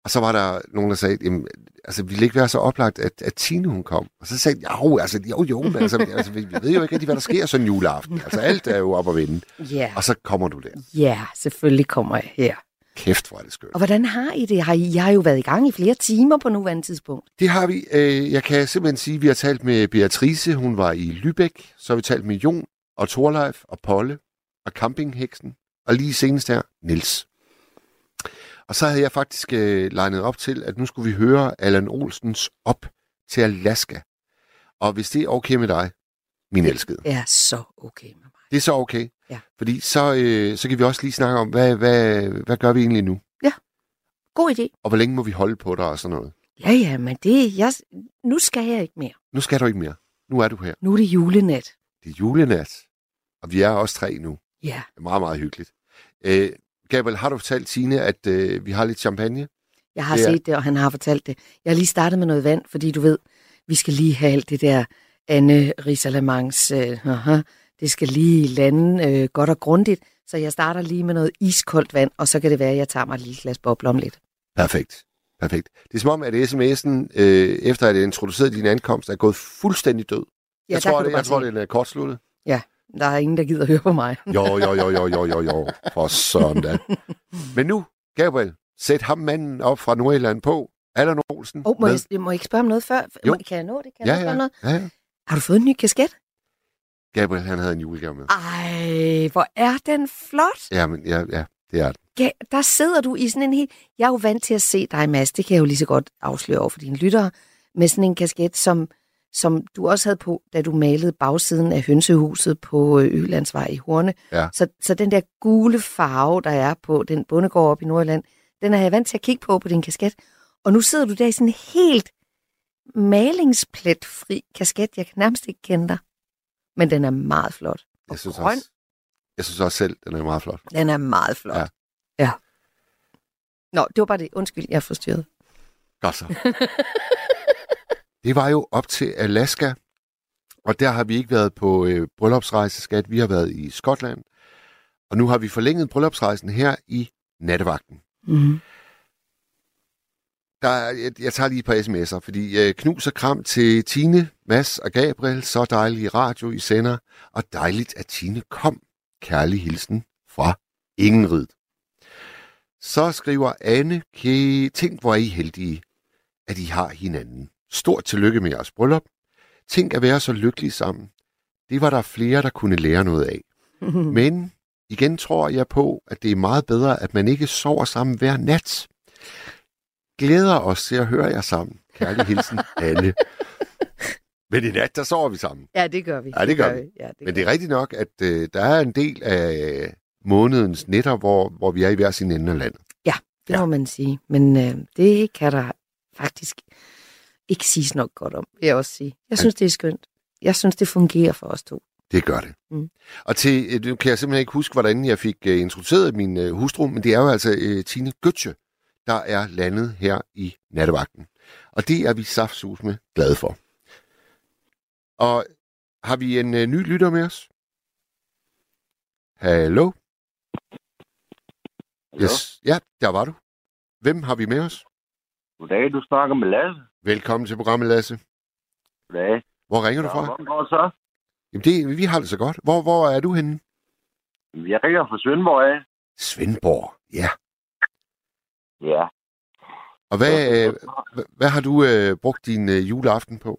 Og så var der nogen, der sagde, jamen, altså, ville det ikke være så oplagt, at, at Tine hun kom? Og så sagde jeg, jo, altså, jo, jo, men altså, altså, vi, ved jo ikke rigtig, hvad der sker sådan en juleaften. Altså, alt er jo op at vinde. Ja, Og så kommer du der. ja, selvfølgelig kommer jeg her. Kæft, hvor er det skønt. Og hvordan har I det? Har I, jeg har jo været i gang i flere timer på nuværende tidspunkt. Det har vi. Øh, jeg kan simpelthen sige, at vi har talt med Beatrice, hun var i Lübeck. Så har vi talt med Jon og Torleif og Polle og campingheksen. Og lige senest her, Nils. Og så havde jeg faktisk øh, legnet op til, at nu skulle vi høre Allan Olsens op til Alaska. Og hvis det er okay med dig, min elskede, Det er så okay med mig. det er så okay. Ja. Fordi så, øh, så kan vi også lige snakke om, hvad, hvad, hvad gør vi egentlig nu? God idé. Og hvor længe må vi holde på dig og sådan noget? Ja, ja, men det, jeg, nu skal jeg ikke mere. Nu skal du ikke mere. Nu er du her. Nu er det julenat. Det er julenat, og vi er også tre nu. Ja. Det er meget, meget hyggeligt. Øh, Gabriel, har du fortalt Tine, at øh, vi har lidt champagne? Jeg har Det er- set det, og han har fortalt det. Jeg har lige startet med noget vand, fordi du ved, vi skal lige have alt det der Anne Risalamans, øh, aha, det skal lige lande øh, godt og grundigt. Så jeg starter lige med noget iskoldt vand, og så kan det være, at jeg tager mig et lille glas bobler om lidt. Perfekt. Perfekt. Det er som om, at sms'en, øh, efter at jeg introducerede din ankomst, er gået fuldstændig død. Ja, jeg tror, det, jeg tror, den er kortsluttet. Der er ingen, der gider høre på mig. Jo, jo, jo, jo, jo, jo, jo. For sådan da. Men nu, Gabriel, sæt ham manden op fra Nordjylland på. Allan Olsen. Oh, må, med. jeg, må jeg ikke spørge om noget før? Jo. Kan jeg nå det? Kan Ja, jeg ja, noget? ja, ja. Har du fået en ny kasket? Gabriel, han havde en julegave med. Ej, hvor er den flot. Ja, men ja, ja, det er det. Ga- der sidder du i sådan en helt... Jeg er jo vant til at se dig, Mads, det kan jeg jo lige så godt afsløre over for dine lyttere, med sådan en kasket, som, som du også havde på, da du malede bagsiden af hønsehuset på øh, Ølandsvej i Horne. Ja. Så, så den der gule farve, der er på den bondegård op i Nordjylland, den er jeg vant til at kigge på på din kasket. Og nu sidder du der i sådan en helt malingspletfri kasket. Jeg kan nærmest ikke kende dig. Men den er meget flot. Og Jeg synes, grøn, også, jeg synes også selv, den er meget flot. den er meget flot. Ja. ja. Nå, det var bare det. Undskyld, jeg er forstyrret. Godt så. (laughs) det var jo op til Alaska, og der har vi ikke været på øh, bryllupsrejse, skat. Vi har været i Skotland, og nu har vi forlænget bryllupsrejsen her i nattevagten. Mm. Der er, jeg, jeg tager lige et par sms'er, fordi øh, knus og kram til Tine, Mads og Gabriel. Så dejlig radio, I sender. Og dejligt, at Tine kom. Kærlig hilsen fra Ingenrid. Så skriver Anne, "Ke- tænk hvor er I heldige, at I har hinanden. Stort tillykke med jeres bryllup. Tænk at være så lykkelige sammen. Det var der flere, der kunne lære noget af. (laughs) Men igen tror jeg på, at det er meget bedre, at man ikke sover sammen hver nat. Glæder os til at høre jer sammen. Kærlig hilsen, (laughs) Anne. Men i nat, der sover vi sammen. Ja, det gør vi. Ja, det gør vi. Ja, det Men det er rigtigt nok, at øh, der er en del af månedens nætter, hvor, hvor vi er i hver sin ende af landet. det må man sige. Men øh, det kan der faktisk ikke siges nok godt om, vil jeg også sige. Jeg synes, det er skønt. Jeg synes, det fungerer for os to. Det gør det. Mm. Og til, øh, nu kan jeg simpelthen ikke huske, hvordan jeg fik uh, introduceret min uh, hustru, men det er jo altså uh, Tine Götze, der er landet her i nattevagten. Og det er vi saftsus med glade for. Og har vi en uh, ny lytter med os? Hallo? Yes. Ja, der var du. Hvem har vi med os? Goddag, du snakker med Lasse. Velkommen til programmet, Lasse. Goddag. Hvor ringer du fra? Hvordan går det så? Jamen, det, vi har det så godt. Hvor, hvor er du henne? Jeg ringer fra Svendborg af. Svendborg. Ja. Ja. Og hvad, øh, hvad, hvad har du øh, brugt din øh, juleaften på?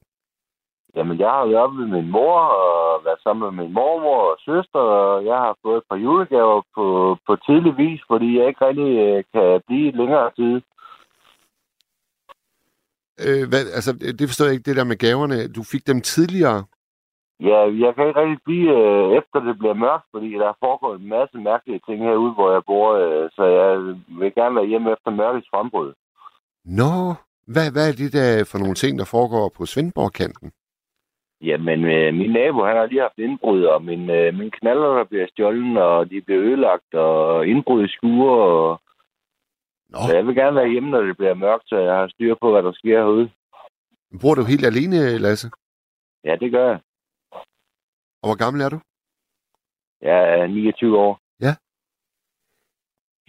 Jamen, jeg har været med min mor og været sammen med min mormor og søster, og jeg har fået et par julegaver på, på tidlig vis, fordi jeg ikke rigtig øh, kan blive længere tid. Øh, hvad, altså, det forstår jeg ikke, det der med gaverne. Du fik dem tidligere. Ja, jeg kan ikke rigtig blive øh, efter det bliver mørkt, fordi der foregår en masse mærkelige ting herude, hvor jeg bor, øh, så jeg vil gerne være hjemme efter mørkets frembrud. Nå, hvad, hvad er det der for nogle ting, der foregår på Svendborg-kanten? Jamen, øh, min nabo, han har lige haft indbrud, og min, øh, min knaller, der bliver stjålet, og de bliver ødelagt, og indbrud i skuer, og... Nå. Så jeg vil gerne være hjemme, når det bliver mørkt, så jeg har styr på, hvad der sker herude. Bor du helt alene, Lasse? Ja, det gør jeg. Og hvor gammel er du? Jeg er 29 år.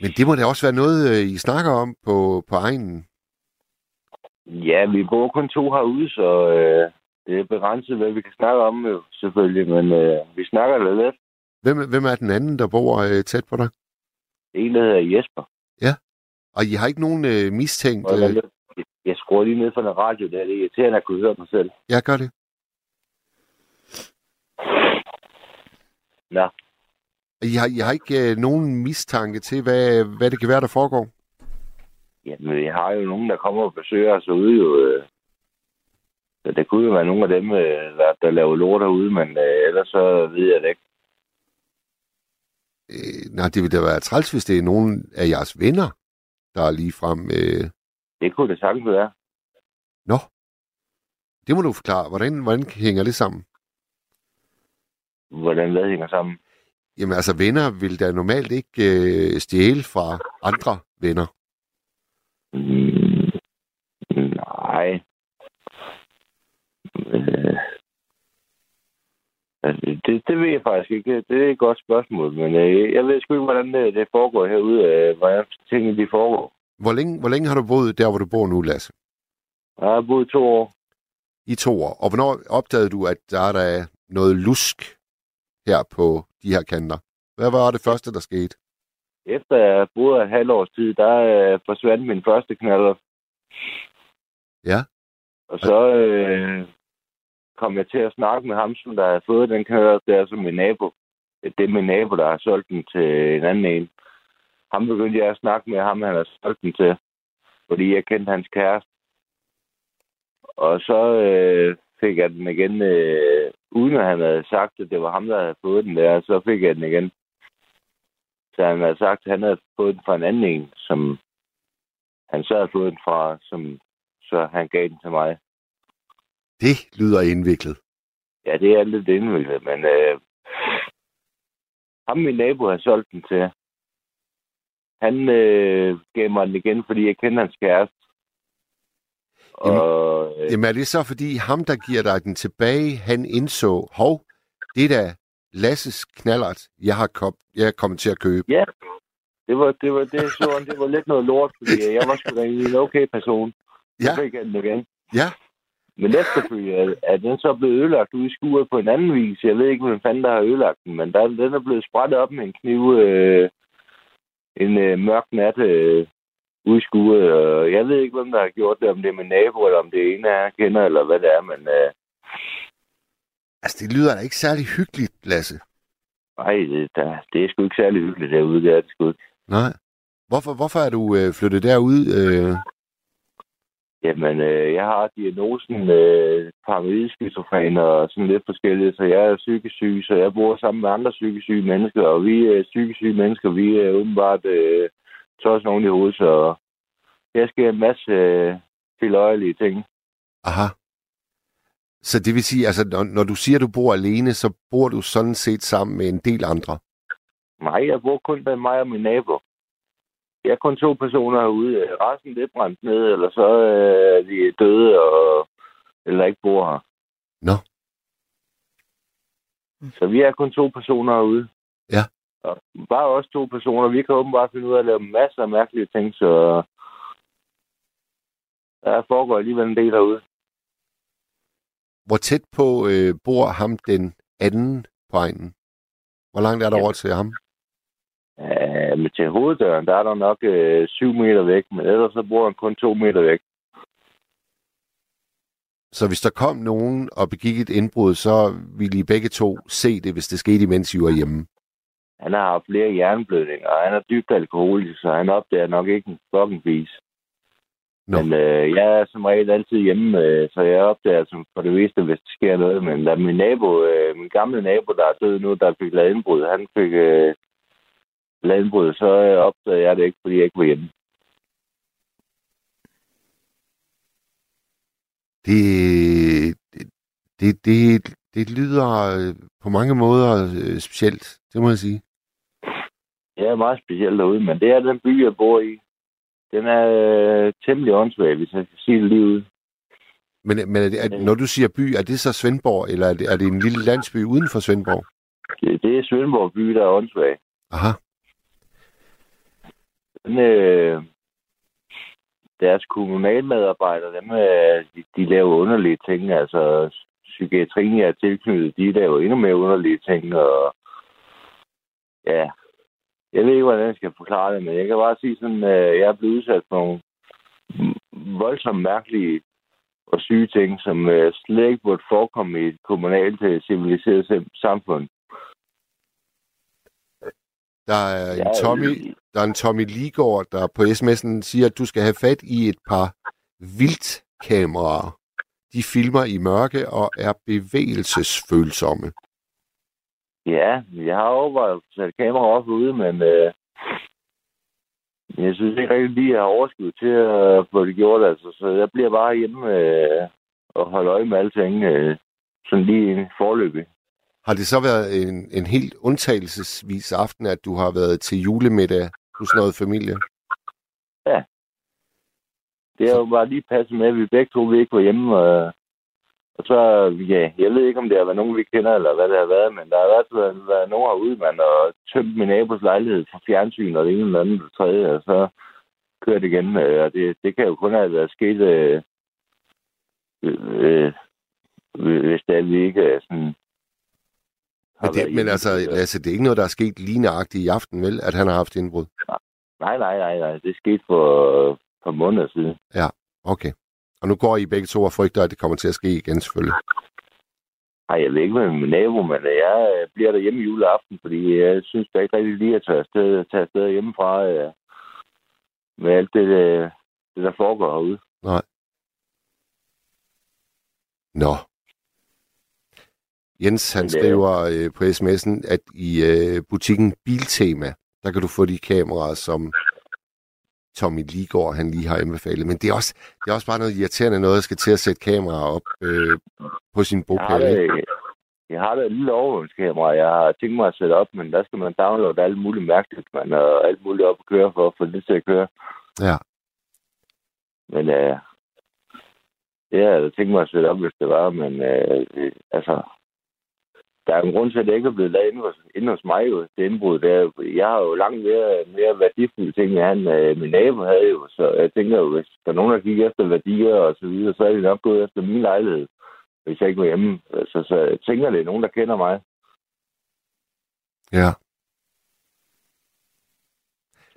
Men det må da også være noget, øh, I snakker om på, på egnen. Ja, vi bor kun to herude, så øh, det er begrænset, hvad vi kan snakke om, jo, selvfølgelig. Men øh, vi snakker da lidt. Hvem, hvem er den anden, der bor øh, tæt på dig? En, der hedder Jesper. Og I har ikke nogen øh, mistænkt... Og jeg, Øh, jeg skruer lige ned for den radio der. Det er irriterende at kunne høre mig selv. jeg gør det. Nå. I har, I har ikke øh, nogen mistanke til, hvad, hvad det kan være, der foregår? Jamen, vi har jo nogen, der kommer og besøger os ude jo. Øh. Så det kunne jo være nogle af dem, øh, der, der laver lort derude, men øh, ellers så ved jeg det ikke. Øh, nej, det vil da være træls, hvis det er nogen af jeres venner, der er lige frem... Øh... Det kunne det sagtens være. Nå, det må du forklare. Hvordan, hvordan hænger det sammen? Hvordan hvad hænger sammen. Jamen altså, venner vil da normalt ikke øh, stjæle fra andre venner. Mm, nej. Øh, det, det ved jeg faktisk ikke. Det er et godt spørgsmål, men øh, jeg ved sgu ikke, hvordan det, det foregår herude. Øh, hvordan tingene de foregår. Hvor længe, hvor længe har du boet der, hvor du bor nu, Lasse? Jeg har boet to år. I to år. Og hvornår opdagede du, at der er der noget lusk her på de her kanter? Hvad var det første, der skete? Efter jeg boede et halvt års tid, der øh, forsvandt min første knaller. Ja. Og så øh, kom jeg til at snakke med ham, som der havde fået den knaller der som min nabo. Det er min nabo, der har solgt den til en anden en. Ham begyndte jeg at snakke med ham, han har solgt den til. Fordi jeg kendte hans kæreste. Og så øh, fik jeg den igen, øh, uden at han havde sagt, at det var ham, der havde fået den der, så fik jeg den igen. Så han havde sagt, at han havde fået den fra en anden en, som han så havde fået den fra, som så han gav den til mig. Det lyder indviklet. Ja, det er lidt indviklet, men øh, ham min nabo har solgt den til. Han øh, gav mig den igen, fordi jeg kender hans kæreste. Jamen- Og, øh, Jamen er det så, fordi ham, der giver dig den tilbage, han indså, hov, det er da Lasses knallert, jeg har kom, jeg er kommet til at købe. Ja, det var, det var, det, så han, det var lidt noget lort, fordi jeg var sgu da en okay person. Så Ja. fik jeg den igen. Ja, Men efterfølgende er, den så blevet ødelagt ude i skuret på en anden vis. Jeg ved ikke, hvem fanden der har ødelagt den, men der, den er blevet sprættet op med en kniv øh, en øh, mørk nat øh, ude i skuret. Og jeg ved ikke, hvem der har gjort det, om det er min nabo, eller om det er en af jeg kender, eller hvad det er, men øh, altså det lyder da ikke særlig hyggeligt, Lasse. ej, det, der, det er sgu ikke særlig hyggeligt derude, det er det sgu ikke. Nej. Hvorfor, hvorfor er du øh, flyttet derud? Øh? Jamen, øh, jeg har diagnosen øh, paranoid og sådan lidt forskelligt, så jeg er psykisk syg, så jeg bor sammen med andre psykisk syge mennesker, og vi er psykisk syge mennesker, vi er åbenbart øh, tosset nogen i hovedet, så jeg skal en masse øh, tiløjelige ting. Aha. Så det vil sige, altså når, når du siger, du bor alene, så bor du sådan set sammen med en del andre? Nej, jeg bor kun med mig og min nabo. Jeg er kun to personer herude. Resten det er brændt ned, eller så øh, er de døde, og, eller ikke bor her. Nå. Så vi er kun to personer herude. Ja. Og bare også to personer. Vi kan åbenbart finde ud af at lave masser af mærkelige ting, så der foregår alligevel en del herude. Hvor tæt på øh, bor ham den anden på egnen? Hvor langt er der Ja. over til ham? Øh, men til hoveddøren, der er der nok øh, syv meter væk, men ellers så bor han kun to meter væk. Så hvis der kom nogen og begik et indbrud, så ville I begge to se det, hvis det skete, imens I var hjemme? Han har haft flere hjerneblødninger, og han er dybt alkoholisk, så han opdager nok ikke en fucking vis. Nå. Men øh, jeg er som regel altid hjemme, øh, så jeg opdager som for det meste, hvis der sker noget. Men da min nabo, øh, min gamle nabo, der er død nu, der fik lavet indbrud, han fik øh, indbrud, så opdagede jeg det ikke, fordi jeg ikke var hjemme. Det, det, det, det, lyder øh, på mange måder øh, specielt, det må jeg sige. Jeg er meget speciel derude, men det er den by, jeg bor i. Den er øh, temmelig åndssvag, hvis jeg skal sige det lige ud. Men, men er det, er, når du siger by, er det så Svendborg, eller er det, er det en lille landsby uden for Svendborg? Det, det er Svendborg by, der er åndssvag. Aha. Den, øh, deres kommunalmedarbejdere, dem, øh, de, de laver underlige ting. Altså, psykiatrien er tilknyttet, de laver endnu mere underlige ting. Og, ja, jeg ved ikke, hvordan jeg skal forklare det, men jeg kan bare sige sådan, øh, jeg er blevet udsat for nogle voldsomt mærkelige og syge ting, som øh, slet ikke burde forekomme i et kommunalt øh, civiliseret samfund. Der er en Ja, Tommy, der er en Tommy Ligård, der på sms'en siger, at du skal have fat i et par vildkameraer. De filmer i mørke og er bevægelsesfølsomme. Ja, jeg har overvejet at sætte kamera op ude, men øh, jeg synes ikke rigtig lige, at jeg har overskud til at få det gjort. Altså, så jeg bliver bare hjemme øh, og holde øje med alting, øh, sådan lige forløbig. Har det så været en, en helt undtagelsesvis aften, at du har været til julemiddag hos noget familie? Ja. Det har jo bare lige passet med, at vi begge to vi ikke var hjemme. Og, og så, ja, jeg ved ikke, om det har været nogen, vi kender, eller hvad det har været, men der har i hvert fald været nogen herude, man og tømt min nabos lejlighed for fjernsyn, og det ene eller andet, det tredje, og så kørt igen. Øh, og det, det kan jo kun have været sket, øh, øh, øh, hvis det er, vi ikke er sådan... Men, det, men altså, Lasse, det er ikke noget, der er sket lige nøjagtigt i aften, vel? At han har haft indbrud? Nej, nej, nej, nej. Det skete for et par måneder siden. Okay. Og nu går I begge to og frygter, at det kommer til at ske igen, selvfølgelig. Ej, jeg ved ikke med min nabo, men jeg øh, bliver der hjemme juleaften, fordi jeg synes da ikke rigtig lige at tage afsted, tage afsted hjemmefra øh, med alt det, øh, det, der foregår herude. Nå. Jens, han er- skriver øh, på sms'en, at i øh, butikken Biltema, der kan du få de kameraer, som Tommy Ligård, han lige har anbefalet. Men det er også, det er også bare noget irriterende noget, at skal til at sætte kameraer op øh, på sin bogpæl. jeg har da et lille overvågningskamera, jeg har tænkt mig at sætte op, men der skal man downloade alt muligt mærkeligt, man har alt muligt op at køre for at få det til at køre. Ja. Men øh, det har jeg da tænkt mig at sætte op, hvis det var, men øh, altså, der er en grund til, at det ikke er blevet lavet inde hos, inde hos mig, jo, det indbrud. Er, jo- jeg har jo langt mere, mere værdifulde ting, end han, øh, min nabo havde jo, så jeg tænker jo, hvis der er nogen, der kigger efter værdier og så videre, så er de nok gået efter min lejlighed, hvis jeg ikke var hjemme. Så, så jeg tænker, det er nogen, der kender mig. Ja.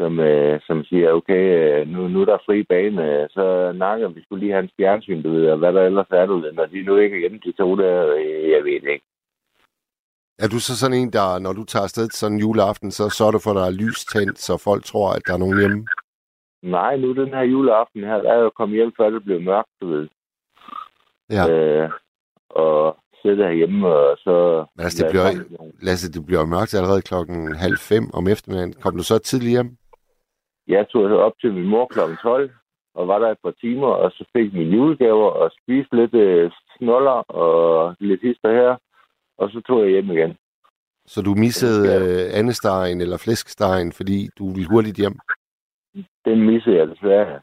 som, øh, som siger, okay, øh, nu, nu er der fri bane, øh, så nakker vi skulle lige have en fjernsyn, du ved, og hvad der ellers er, du ved, når de nu ikke er hjemme, de to der, øh, jeg ved ikke. Er du så sådan en, der, når du tager afsted til sådan en juleaften, så sørger du for, at der er lys tændt, så folk tror, at der er nogen hjemme? Nej, nu den her juleaften her, der er jo kommet hjem, før det blev mørkt, du ved. Ja. Øh, og sidde herhjemme, og så... Men altså, det bliver- Lasse, det bliver mørkt allerede klokken halv fem om eftermiddagen. Kom du så tidligt hjem? Jeg tog op til min mor kl. 12, og var der et par timer, og så fik mine julegaver, og spiste lidt øh, snoller og lidt hister her, og så tog jeg hjem igen. Så du missede øh, andestegen eller flæskestegen, fordi du ville hurtigt hjem? Den missede jeg desværre.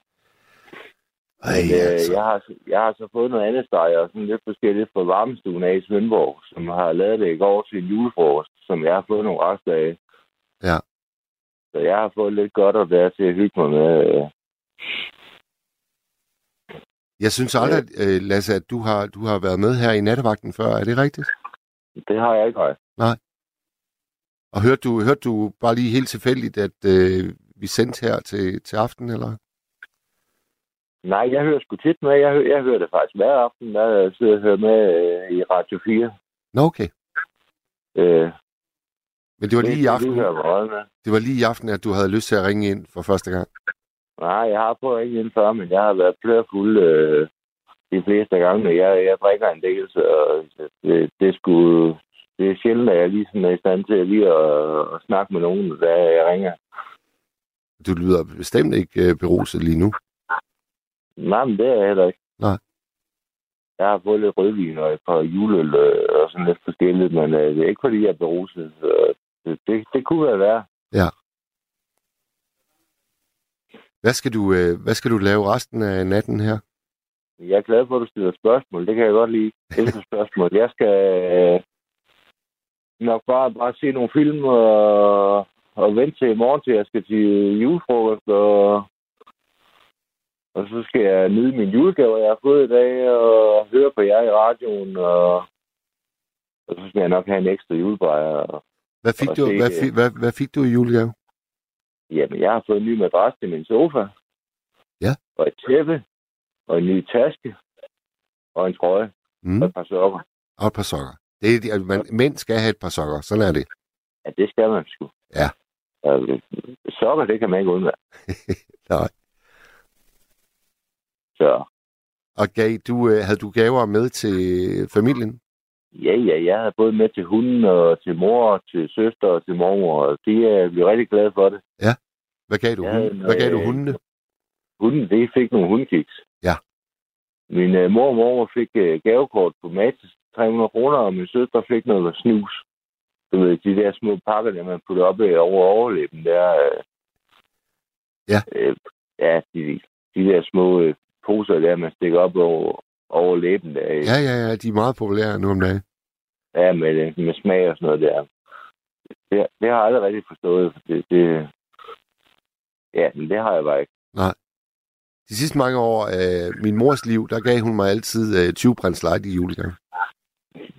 Ej, Men, øh, altså. jeg, har, jeg har så fået noget andet steg og sådan lidt forskelligt fra varmestuen af i Svendborg, som har lavet det i går til en julefrokost, som jeg har fået nogle rester af. Ja. Så jeg har fået lidt godt og der til at hygge mig med. Øh. Jeg synes aldrig, at, øh, Lasse, at du har, du har været med her i nattevagten før. Er det rigtigt? Det har jeg ikke, nej. Og hørte du, hørte du bare lige helt tilfældigt, at øh, vi sendte her til, til aften, eller? Nej, jeg hører sgu tit med. Jeg, hører, jeg hører det faktisk hver aften, der jeg sidder og hører med øh, i Radio 4. Nå, okay. Øh, Men det var lige i aften, Det, var lige i aften, at du havde lyst til at ringe ind for første gang. Nej, jeg har prøvet ikke ind før, men jeg har været plørfuld øh, de fleste gange. Jeg, jeg drikker en del, så det, det, skulle, det er sjældent, at jeg lige sådan er i stand til lige at, at snakke med nogen, da jeg ringer. Du lyder bestemt ikke øh, beruset lige nu. Nej, men det er jeg heller ikke. Nej. Jeg har fået lidt rødvin og et par juleøl øh, og sådan lidt forskelligt, men øh, det er ikke fordi, jeg er beruset. Det, det, det kunne være værd. Hvad skal du, hvad skal du lave resten af natten her? Jeg er glad for, at du stiller spørgsmål. Det kan jeg godt lide. Elsker spørgsmål. Jeg skal øh, nok bare, bare se nogle film og, og vente til i morgen, til jeg skal til julefrokost. Og, og så skal jeg nyde min julegave, jeg har fået i dag, og høre på jer i radioen. Og, og så skal jeg nok have en ekstra julebrejer. Hvad fik, Og du, se, hvad, fik, hvad, hvad fik du i julegave? Jamen, jeg har fået en ny madras til min sofa. Ja. Og et tæppe. Og en ny taske. Og en trøje. Mm. Og et par sokker. Og et par sokker. Det er, altså, man, mænd skal have et par sokker. Sådan er det. Ja, det skal man sgu. Ja. Altså, sokker, det kan man ikke undvære. (laughs) Nej. Så Og gav, du, øh, havde du gaver med til familien? ja, ja, jeg har både med til hunden og til mor og til søster og til mormor. Og de er blevet rigtig glade for det. Hvad gav du, Ja, hunde? Hvad gav du øh, hundene? Hunden, det fik nogle hundkiks. Min uh, mor og mor fik uh, gavekort på Matas 300 kroner, og min søster fik noget snus. Du ved, de der små pakker, der man putter op øh, over overlæben, der... Uh, Ja. Uh, ja, de, de der små uh, poser der, man stikker op over, over læben der. øh, Ja, ja, ja. De er meget populære nu om dagen. Ja, med, øh, med smag og sådan noget der. Det, det har jeg aldrig rigtig forstået. for Det, det, ja, men det har jeg bare ikke. De sidste mange år af min mors liv, der gav hun mig altid øh, 20 prins light i julegave.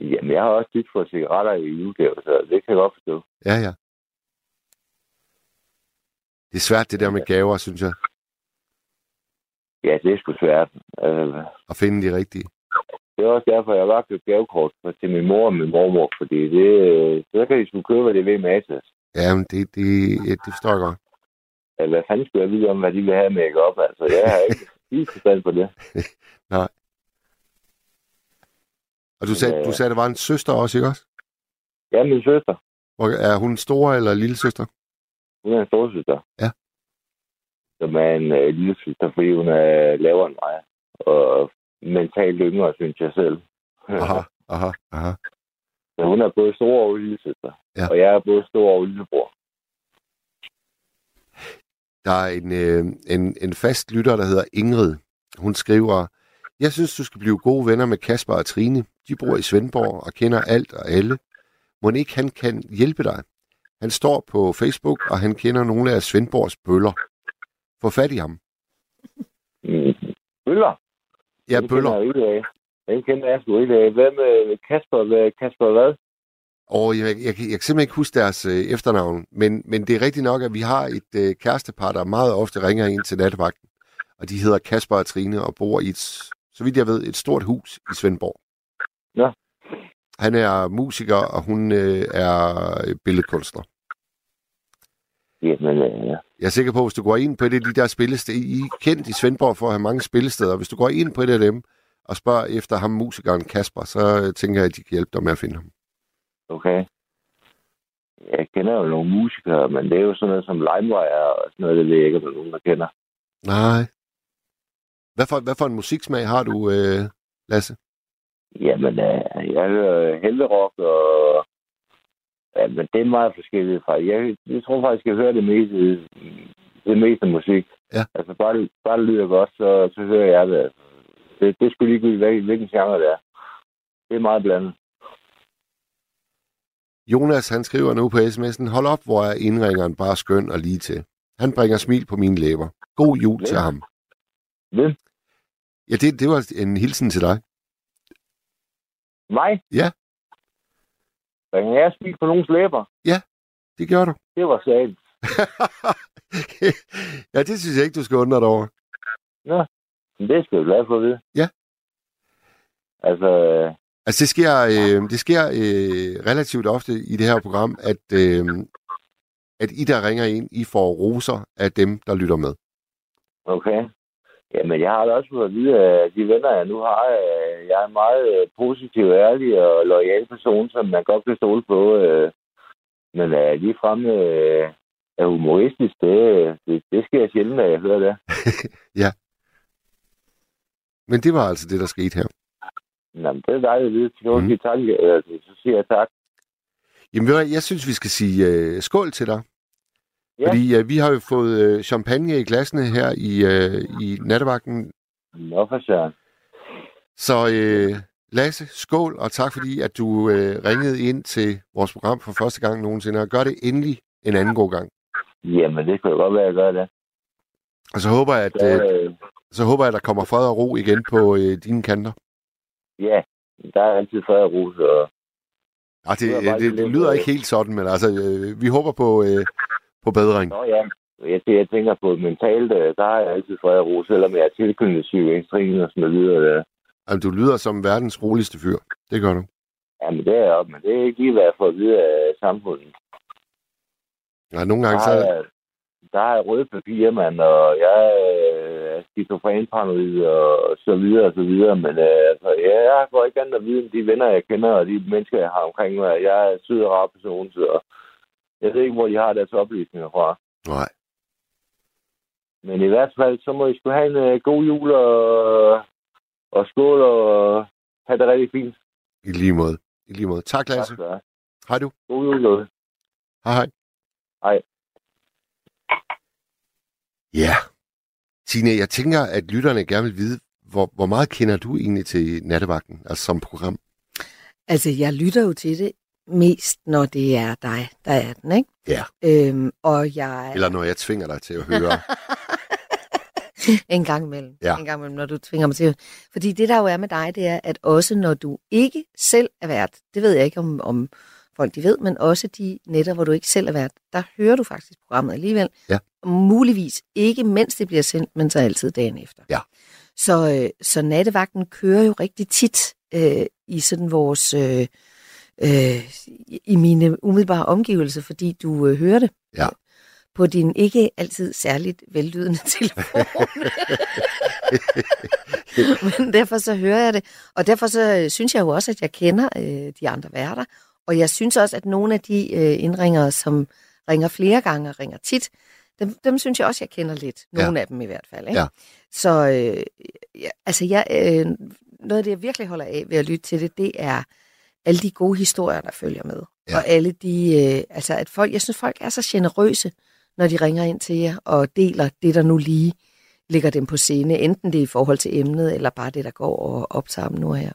Jamen, jeg har også tit fået cigaretter i julegave, så det kan jeg godt forstå. Ja, ja. Det er svært, det der med gaver, synes jeg. Ja, det er sgu svært. Altså, At finde de rigtige. det er også derfor, jeg har bare købt gavekort til min mor og min mormor, fordi det, øh, så kan de sgu købe, hvad de vil med Atas. Ja, men det, det, det forstår jeg godt. Altså, hvad fanden skulle jeg vide om, hvad de vil have med make op? Altså, jeg har ikke (laughs) helt forstand på det. (laughs) Og du sagde, Ja. du sagde, at der var en søster også, ikke også? Ja, min søster. Og er hun store eller lille søster? Hun er en storsøster. Ja. Som er en øh, lille søster, fordi hun er lavere end mig. Og mentalt yngre, synes jeg selv. (laughs) Aha, aha, aha. Så hun er både stor og lille søster. Ja. Og jeg er både stor og lillebror. Der er en, øh, en, en fast lytter, der hedder Ingrid. Hun skriver, jeg synes, du skal blive gode venner med Kasper og Trine. De bor i Svendborg og kender alt og alle. Må ikke han kan hjælpe dig? Han står på Facebook, og han kender nogle af Svendborgs bøller. Få fat i ham. Bøller? Ja, bøller. jeg. Den kender jeg sgu ikke af. Hvad med Kasper? Hvad, Kasper hvad? Og jeg, jeg, jeg, kan- jeg kan simpelthen ikke huske deres øh, efternavn, men, men det er rigtigt nok, at vi har et øh, kærestepar, der meget ofte ringer ind til nattevagten. Og de hedder Kasper og Trine og bor i et, så vidt jeg ved, et stort hus i Svendborg. Nå. Han er musiker, og hun øh, er billedkunstner. Jamen, øh, ja. Jeg er sikker på, at hvis du går ind på et af de der spillesteder, I er kendt i Svendborg for at have mange spillesteder. Hvis du går ind på et af dem og spørger efter ham, musikeren Kasper, så øh, tænker jeg, at de kan hjælpe dig med at finde ham. Okay. Jeg kender jo nogle musikere, men det er jo sådan noget som LimeWire og sådan noget, det ved jeg ikke, om der er nogen, der kender. Nej. Hvad for, hvad for en musiksmag har du, øh, Lasse? Jamen, øh, jeg hører helverock, og ja, men det er meget forskelligt fra. Jeg, jeg tror faktisk, jeg hører det meste, det meste musik. Ja. Altså, bare det, bare det lyder godt, så, så hører jeg det. Det, det skulle lige hvilken, hvilken genre det er. Det er meget blandet. Jonas, han skriver nu på sms'en, hold op, hvor er indringeren bare skøn og lige til. Han bringer smil på mine læber. God jul til Ja. ham. Hvem? Ja, det, det var en hilsen til dig. Mig? Ja. Bringer jeg smil på nogens læber? Det gør du. Det var sandt. (laughs) ja, det synes jeg ikke, du skal undre dig over. Nå. Men det skal du glad for at vide. Ja. Altså, Altså, det sker, øh, det sker øh, relativt ofte i det her program, at, øh, at I, der ringer ind, I får roser af dem, der lytter med. okay. Jamen, jeg har da også fået at vide, at de venner, jeg nu har, øh, jeg er en meget øh, positiv, ærlig og lojal person, som man godt kan stole på. øh. Men øh, lige fremme er humoristisk, det, det, det sker sjældent, at jeg hører det. (laughs) Men det var altså det, der skete her. Jamen, det er dejligt at vide. Så kan du Mhm. sige tak. øh, Så siger jeg tak. Jamen, jeg synes, vi skal sige øh, skål til dig. Ja. Fordi øh, vi har jo fået øh, champagne i glasene her i, øh, i nattevagten. Nå, for søren. Så øh, Lasse, skål, og tak fordi, at du øh, ringede ind til vores program for første gang nogensinde. Og gør det endelig en anden god gang. Jamen, det jo godt være, at jeg gør det. Og så håber jeg, at, Så, øh, øh, så håber jeg, at der kommer fred og ro igen på øh, dine kanter. Ja, der er altid fred og ro, så Ah, det, Det det, det lyder ikke helt sådan, men altså, øh, vi håber på, øh, på bedring. Nå ja, jeg, jeg tænker på mentalt, øh, der har jeg altid fred og ro, selvom jeg er tilknyttet psykiatrien og sådan noget. Der. Altså, du lyder som verdens roligste fyr. Det gør du. Jamen det er jeg men det er ikke lige, hvad jeg får at vide af samfundet. Ja, nogle Der gange har så... jeg, der jeg røde papir, mand, og jeg er skizofrenparanoid og så videre og så videre, men øh, altså, ja, jeg får ikke andet at vide end de venner, jeg kender, og de mennesker, jeg har omkring mig. Jeg er sød og rar person, så jeg ved ikke, hvor de har deres oplysninger fra. Nej. Men i hvert fald, så må I skulle have en uh, god jul og, og skål og have det rigtig fint. I lige måde. I lige måde. Tak, Lasse. Tak. Hej du. God jul, Lotte. Hej, hej. Hej. Ja. Tine, jeg tænker, at lytterne gerne vil vide, hvor, hvor meget kender du egentlig til nattevagten, altså som program? Altså, jeg lytter jo til det mest, når det er dig, der er den, ikke? Ja. Øhm, og jeg... Eller når jeg tvinger dig til at høre. (laughs) en gang imellem. Ja. En gang imellem, når du tvinger mig til. Fordi det, der jo er med dig, det er, at også når du ikke selv er vært, det ved jeg ikke, om, om folk de ved, men også de netter, hvor du ikke selv er vært, der hører du faktisk programmet alligevel. Ja. Og muligvis ikke, mens det bliver sendt, men så altid dagen efter. Ja. Så, øh, så nattevagten kører jo rigtig tit øh, i sådan vores... Øh, øh, i mine umiddelbare omgivelser, fordi du øh, hører det Ja. på din ikke altid særligt vellydende (laughs) telefon. (laughs) Men derfor så hører jeg det. Og derfor så øh, synes jeg jo også, at jeg kender øh, de andre værter. Og jeg synes også, at nogle af de øh, indringere, som ringer flere gange og ringer tit, dem, dem synes jeg også, jeg kender lidt. Nogle ja. af dem i hvert fald. Ikke? Ja. Så øh, ja, altså jeg, øh, noget af det, jeg virkelig holder af ved at lytte til det, det er alle de gode historier, der følger med. Ja. Og alle de, øh, altså at folk, jeg synes, folk er så generøse, når de ringer ind til jer og deler det, der nu lige ligger dem på scene, enten det er i forhold til emnet, eller bare det, der går og optager dem nu her.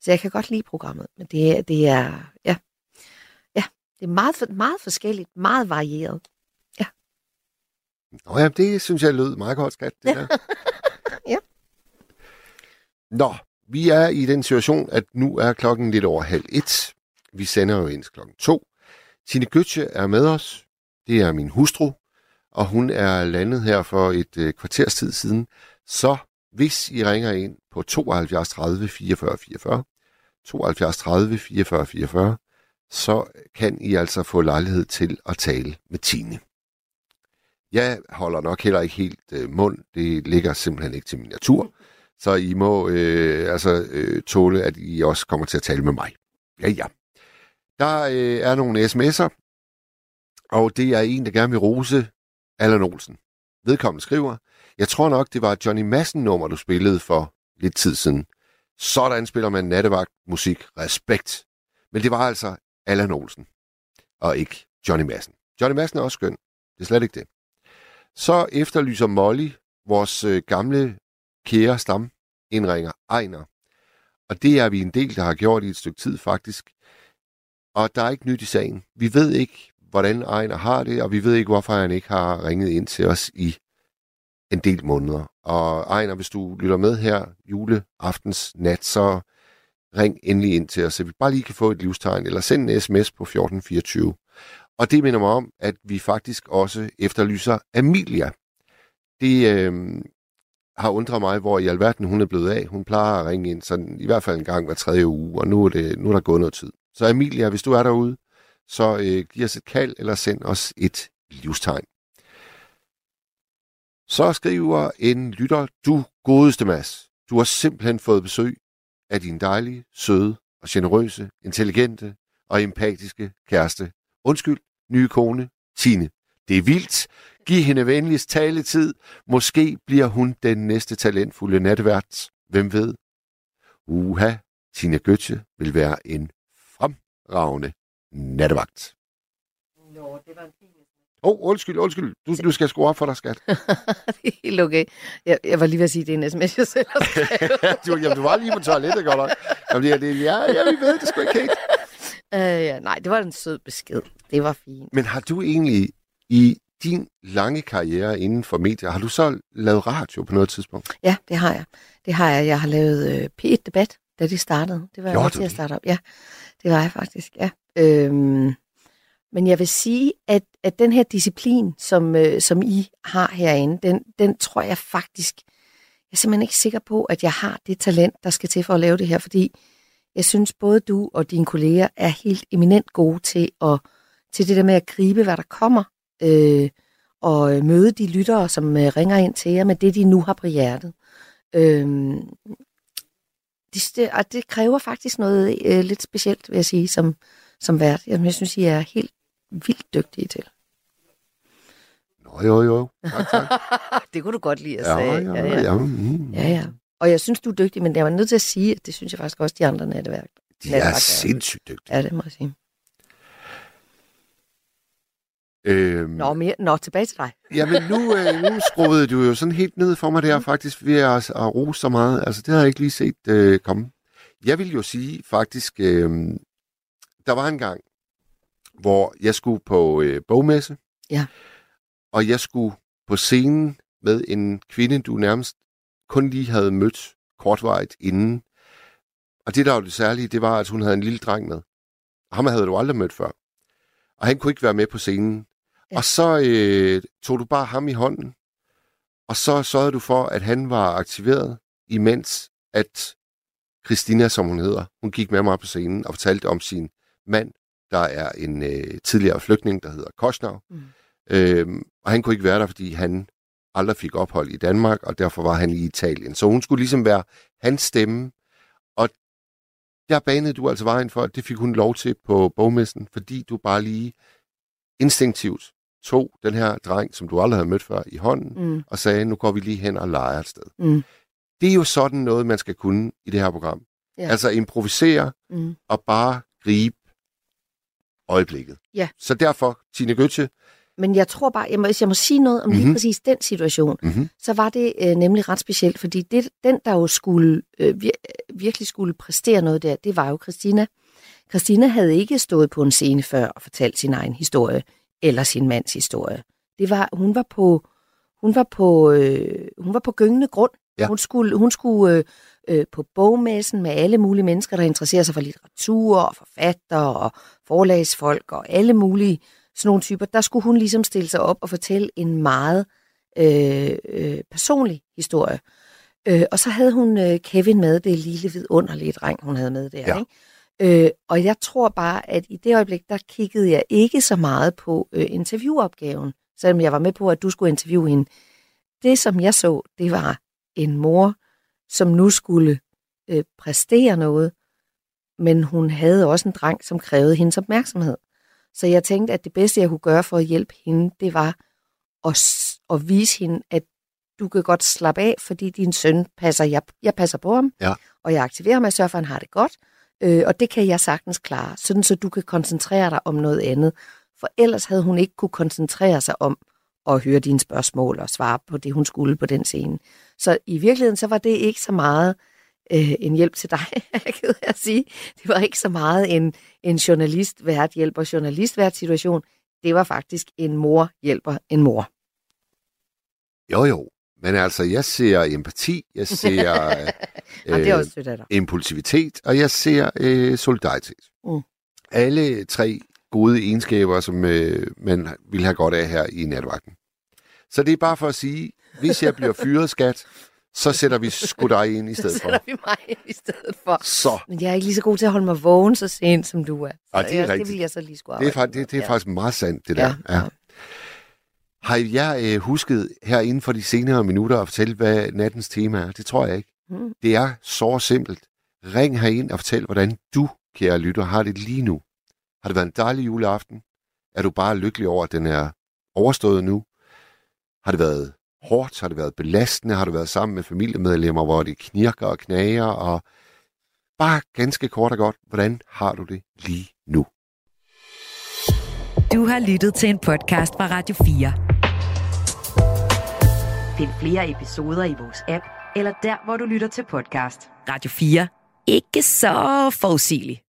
Så jeg kan godt lide programmet, men det, er- det er, ja, det er meget, meget forskelligt, meget varieret. Nå ja, det synes jeg lød meget godt, skat. Det (laughs) der. Ja. Nå, vi er i den situation, at nu er klokken lidt over halv et. Vi sender jo ind klokken to. Tine Gøtje er med os. Det er min hustru, og hun er landet her for et øh, kvarters tid siden. Så hvis I ringer ind på 72 30 44 44, 72 30 44 44, så kan I altså få lejlighed til at tale med Tine. Jeg holder nok heller ikke helt øh, mund. Det ligger simpelthen ikke til min natur. Så I må øh, altså øh, tåle, at I også kommer til at tale med mig. Ja, ja. Der øh, er nogle sms'er, og det er en, der gerne vil rose Allan Olsen. Vedkommende skriver, jeg tror nok, det var Johnny Madsen-nummer, du spillede for lidt tid siden. Sådan spiller man nattevagt musik. Respekt. Men det var altså Allan Olsen, og ikke Johnny Madsen. Johnny Madsen er også skøn. Det er slet ikke det. Så efterlyser Molly, vores øh, gamle kære stam, indringer Ejner. Og det er vi en del, der har gjort i et stykke tid faktisk. Og der er ikke nyt i sagen. Vi ved ikke, hvordan Ejner har det, og vi ved ikke, hvorfor han ikke har ringet ind til os i en del måneder. Og Ejner, hvis du lytter med her juleaftens nat, så ring endelig ind til os, så vi bare lige kan få et livstegn, eller send en sms på 1424. Og det minder mig om, at vi faktisk også efterlyser Amelia. Det, øh, har undret mig, hvor i alverden hun er blevet af. Hun plejer at ringe ind sådan, i hvert fald en gang hver tredje uge, og nu er, det, nu er der gået noget tid. Så Emilia, hvis du er derude, så øh, giv os et kald eller send os et livstegn. Så skriver en lytter, du godeste Mads, du har simpelthen fået besøg af din dejlige, søde og generøse, intelligente og empatiske kæreste. Undskyld, nye kone, Tine. Det er vildt. Giv hende venligst taletid. Måske bliver hun den næste talentfulde natvært. Hvem ved? Uha, Tine Götze vil være en fremragende nattevagt. Nå, det var en fin Åh, oh, undskyld, undskyld. Du, du skal skrue op for dig, skat. (laughs) det er helt okay. Jeg, jeg var lige ved at sige, at det er en sms, jeg selv har (laughs) du, jamen, du var lige på toilettet, godt nok. Jamen, ja, det, ja, vi ved det sgu ikke helt. Uh, (laughs) ja, nej, det var en sød besked. Det var fint. Men har du egentlig i din lange karriere inden for medier, har du så lavet radio på noget tidspunkt? Ja, det har jeg. Det har jeg. Jeg har lavet øh, P1-debat, da det startede. Det var jeg Gjorde du til at starte op. Ja, det var jeg faktisk, ja. Øhm, men jeg vil sige, at, at den her disciplin, som, øh, som I har herinde, den, den tror jeg faktisk, jeg er simpelthen ikke sikker på, at jeg har det talent, der skal til for at lave det her, fordi jeg synes, både du og dine kolleger er helt eminent gode til, at, til det der med at gribe, hvad der kommer, øh, og øh, møde de lyttere, som øh, ringer ind til jer med det, de nu har på hjertet. Øh, det, det, og det kræver faktisk noget øh, lidt specielt, vil jeg sige, som, som vært. Jeg synes, I er helt vildt dygtige til. Nå, jo, jo. Tak, tak. (laughs) det kunne du godt lide at Ja, sige. ja, ja. ja, mm. ja, ja. Og jeg synes, du er dygtig, men jeg var nødt til at sige, at det synes jeg faktisk også, de andre natteværk. De er sindssygt dygtige. Ja, det må jeg sige. Øhm, Nå, mere, nå tilbage til dig. Jamen, nu, øh, nu skruede du jo sådan helt ned for mig der, faktisk, ved at, at rose så meget. Altså, det har jeg ikke lige set øh, komme. Jeg vil jo sige, faktisk, øh, der var en gang, hvor jeg skulle på øh, bogmesse. Ja. Og jeg skulle på scenen med en kvinde, du nærmest kun lige havde mødt kortvarigt inden. Og det, der var det særlige, det var, at hun havde en lille dreng med. Og ham havde du aldrig mødt før. Og han kunne ikke være med på scenen. Ja. Og så øh, tog du bare ham i hånden, og så sørgede du for, at han var aktiveret, imens at Christina, som hun hedder, hun gik med mig på scenen og fortalte om sin mand, der er en øh, tidligere flygtning, der hedder Kosnau. Mm. Øhm, og han kunne ikke være der, fordi han aldrig fik ophold i Danmark, og derfor var han i Italien. Så hun skulle ligesom være hans stemme. Og der banede du altså vejen for, at det fik hun lov til på bogmessen, fordi du bare lige instinktivt tog den her dreng, som du aldrig havde mødt før, i hånden, Mm. og sagde, nu går vi lige hen og leger et sted. Mm. Det er jo sådan noget, man skal kunne i det her program. Ja. Altså improvisere Mm. og bare gribe øjeblikket. Ja. Så derfor, Tine Götze, Men jeg tror bare, jeg må, hvis jeg må sige noget om lige Mhm. præcis den situation, Mhm. så var det øh, nemlig ret specielt, fordi det, den, der jo skulle, øh, vir- virkelig skulle præstere noget der, det var jo Christina. Christina havde ikke stået på en scene før og fortalt sin egen historie, eller sin mands historie. Det var, hun var på, hun var på, øh, hun var på gyngende grund. Ja. Hun skulle, hun skulle øh, øh, på bogmessen med alle mulige mennesker, der interesserer sig for litteratur og forfattere og forlagsfolk og alle mulige sådan nogle typer. Der skulle hun ligesom stille sig op og fortælle en meget øh, øh, personlig historie. Øh, og så havde hun øh, Kevin med, det lille vidunderlige dreng, hun havde med der. Ja. Ikke? Øh, og jeg tror bare, at i det øjeblik, der kiggede jeg ikke så meget på øh, interviewopgaven, selvom jeg var med på, at du skulle interviewe hende. Det, som jeg så, det var en mor, som nu skulle øh, præstere noget, men hun havde også en dreng, som krævede hendes opmærksomhed. Så jeg tænkte, at det bedste, jeg kunne gøre for at hjælpe hende, det var at, at vise hende, at du kan godt slappe af, fordi din søn passer, jeg, jeg passer på ham, Ja. og jeg aktiverer mig, sørger for, at han har det godt, øh, og det kan jeg sagtens klare, sådan så du kan koncentrere dig om noget andet. For ellers havde hun ikke kunne koncentrere sig om at høre dine spørgsmål og svare på det, hun skulle på den scene. Så i virkeligheden, så var det ikke så meget øh, en hjælp til dig, (laughs) jeg af at sige. Det var ikke så meget en, en journalist vært hjælper journalist vært situation. Det var faktisk en mor hjælper en mor. Jo, jo. Men altså, jeg ser empati, jeg ser (laughs) Og det er også sødt impulsivitet, og jeg ser øh, solidaritet. Mm. Alle tre gode egenskaber, som øh, man vil have godt af her i nattevagten. Så det er bare for at sige, hvis jeg bliver fyret, skat, så sætter vi sgu dig ind i (laughs) Så stedet sætter for. vi mig ind i stedet for. Så, Men jeg er ikke lige så god til at holde mig vågen så sent, som du er. Så Ej, det er jeg, det rigtigt. vil jeg så lige skulle det er, faktisk, det, det er med. faktisk meget sandt, det Ja, der. ja. Har jeg øh, husket her inden for de senere minutter at fortælle, hvad nattens tema er? Det tror jeg ikke. Mm. Det er så simpelt. Ring herind og fortæl, hvordan du, kære lytter, har det lige nu. Har det været en dejlig juleaften? Er du bare lykkelig over, at den er overstået nu? Har det været hårdt? Har det været belastende? Har du været sammen med familiemedlemmer, hvor det knirker og knager? Og bare ganske kort og godt, hvordan har du det lige nu? Du har lyttet til en podcast fra Radio 4. Find flere episoder i vores app, eller der, hvor du lytter til podcast. Radio 4. Ikke så forudsigeligt.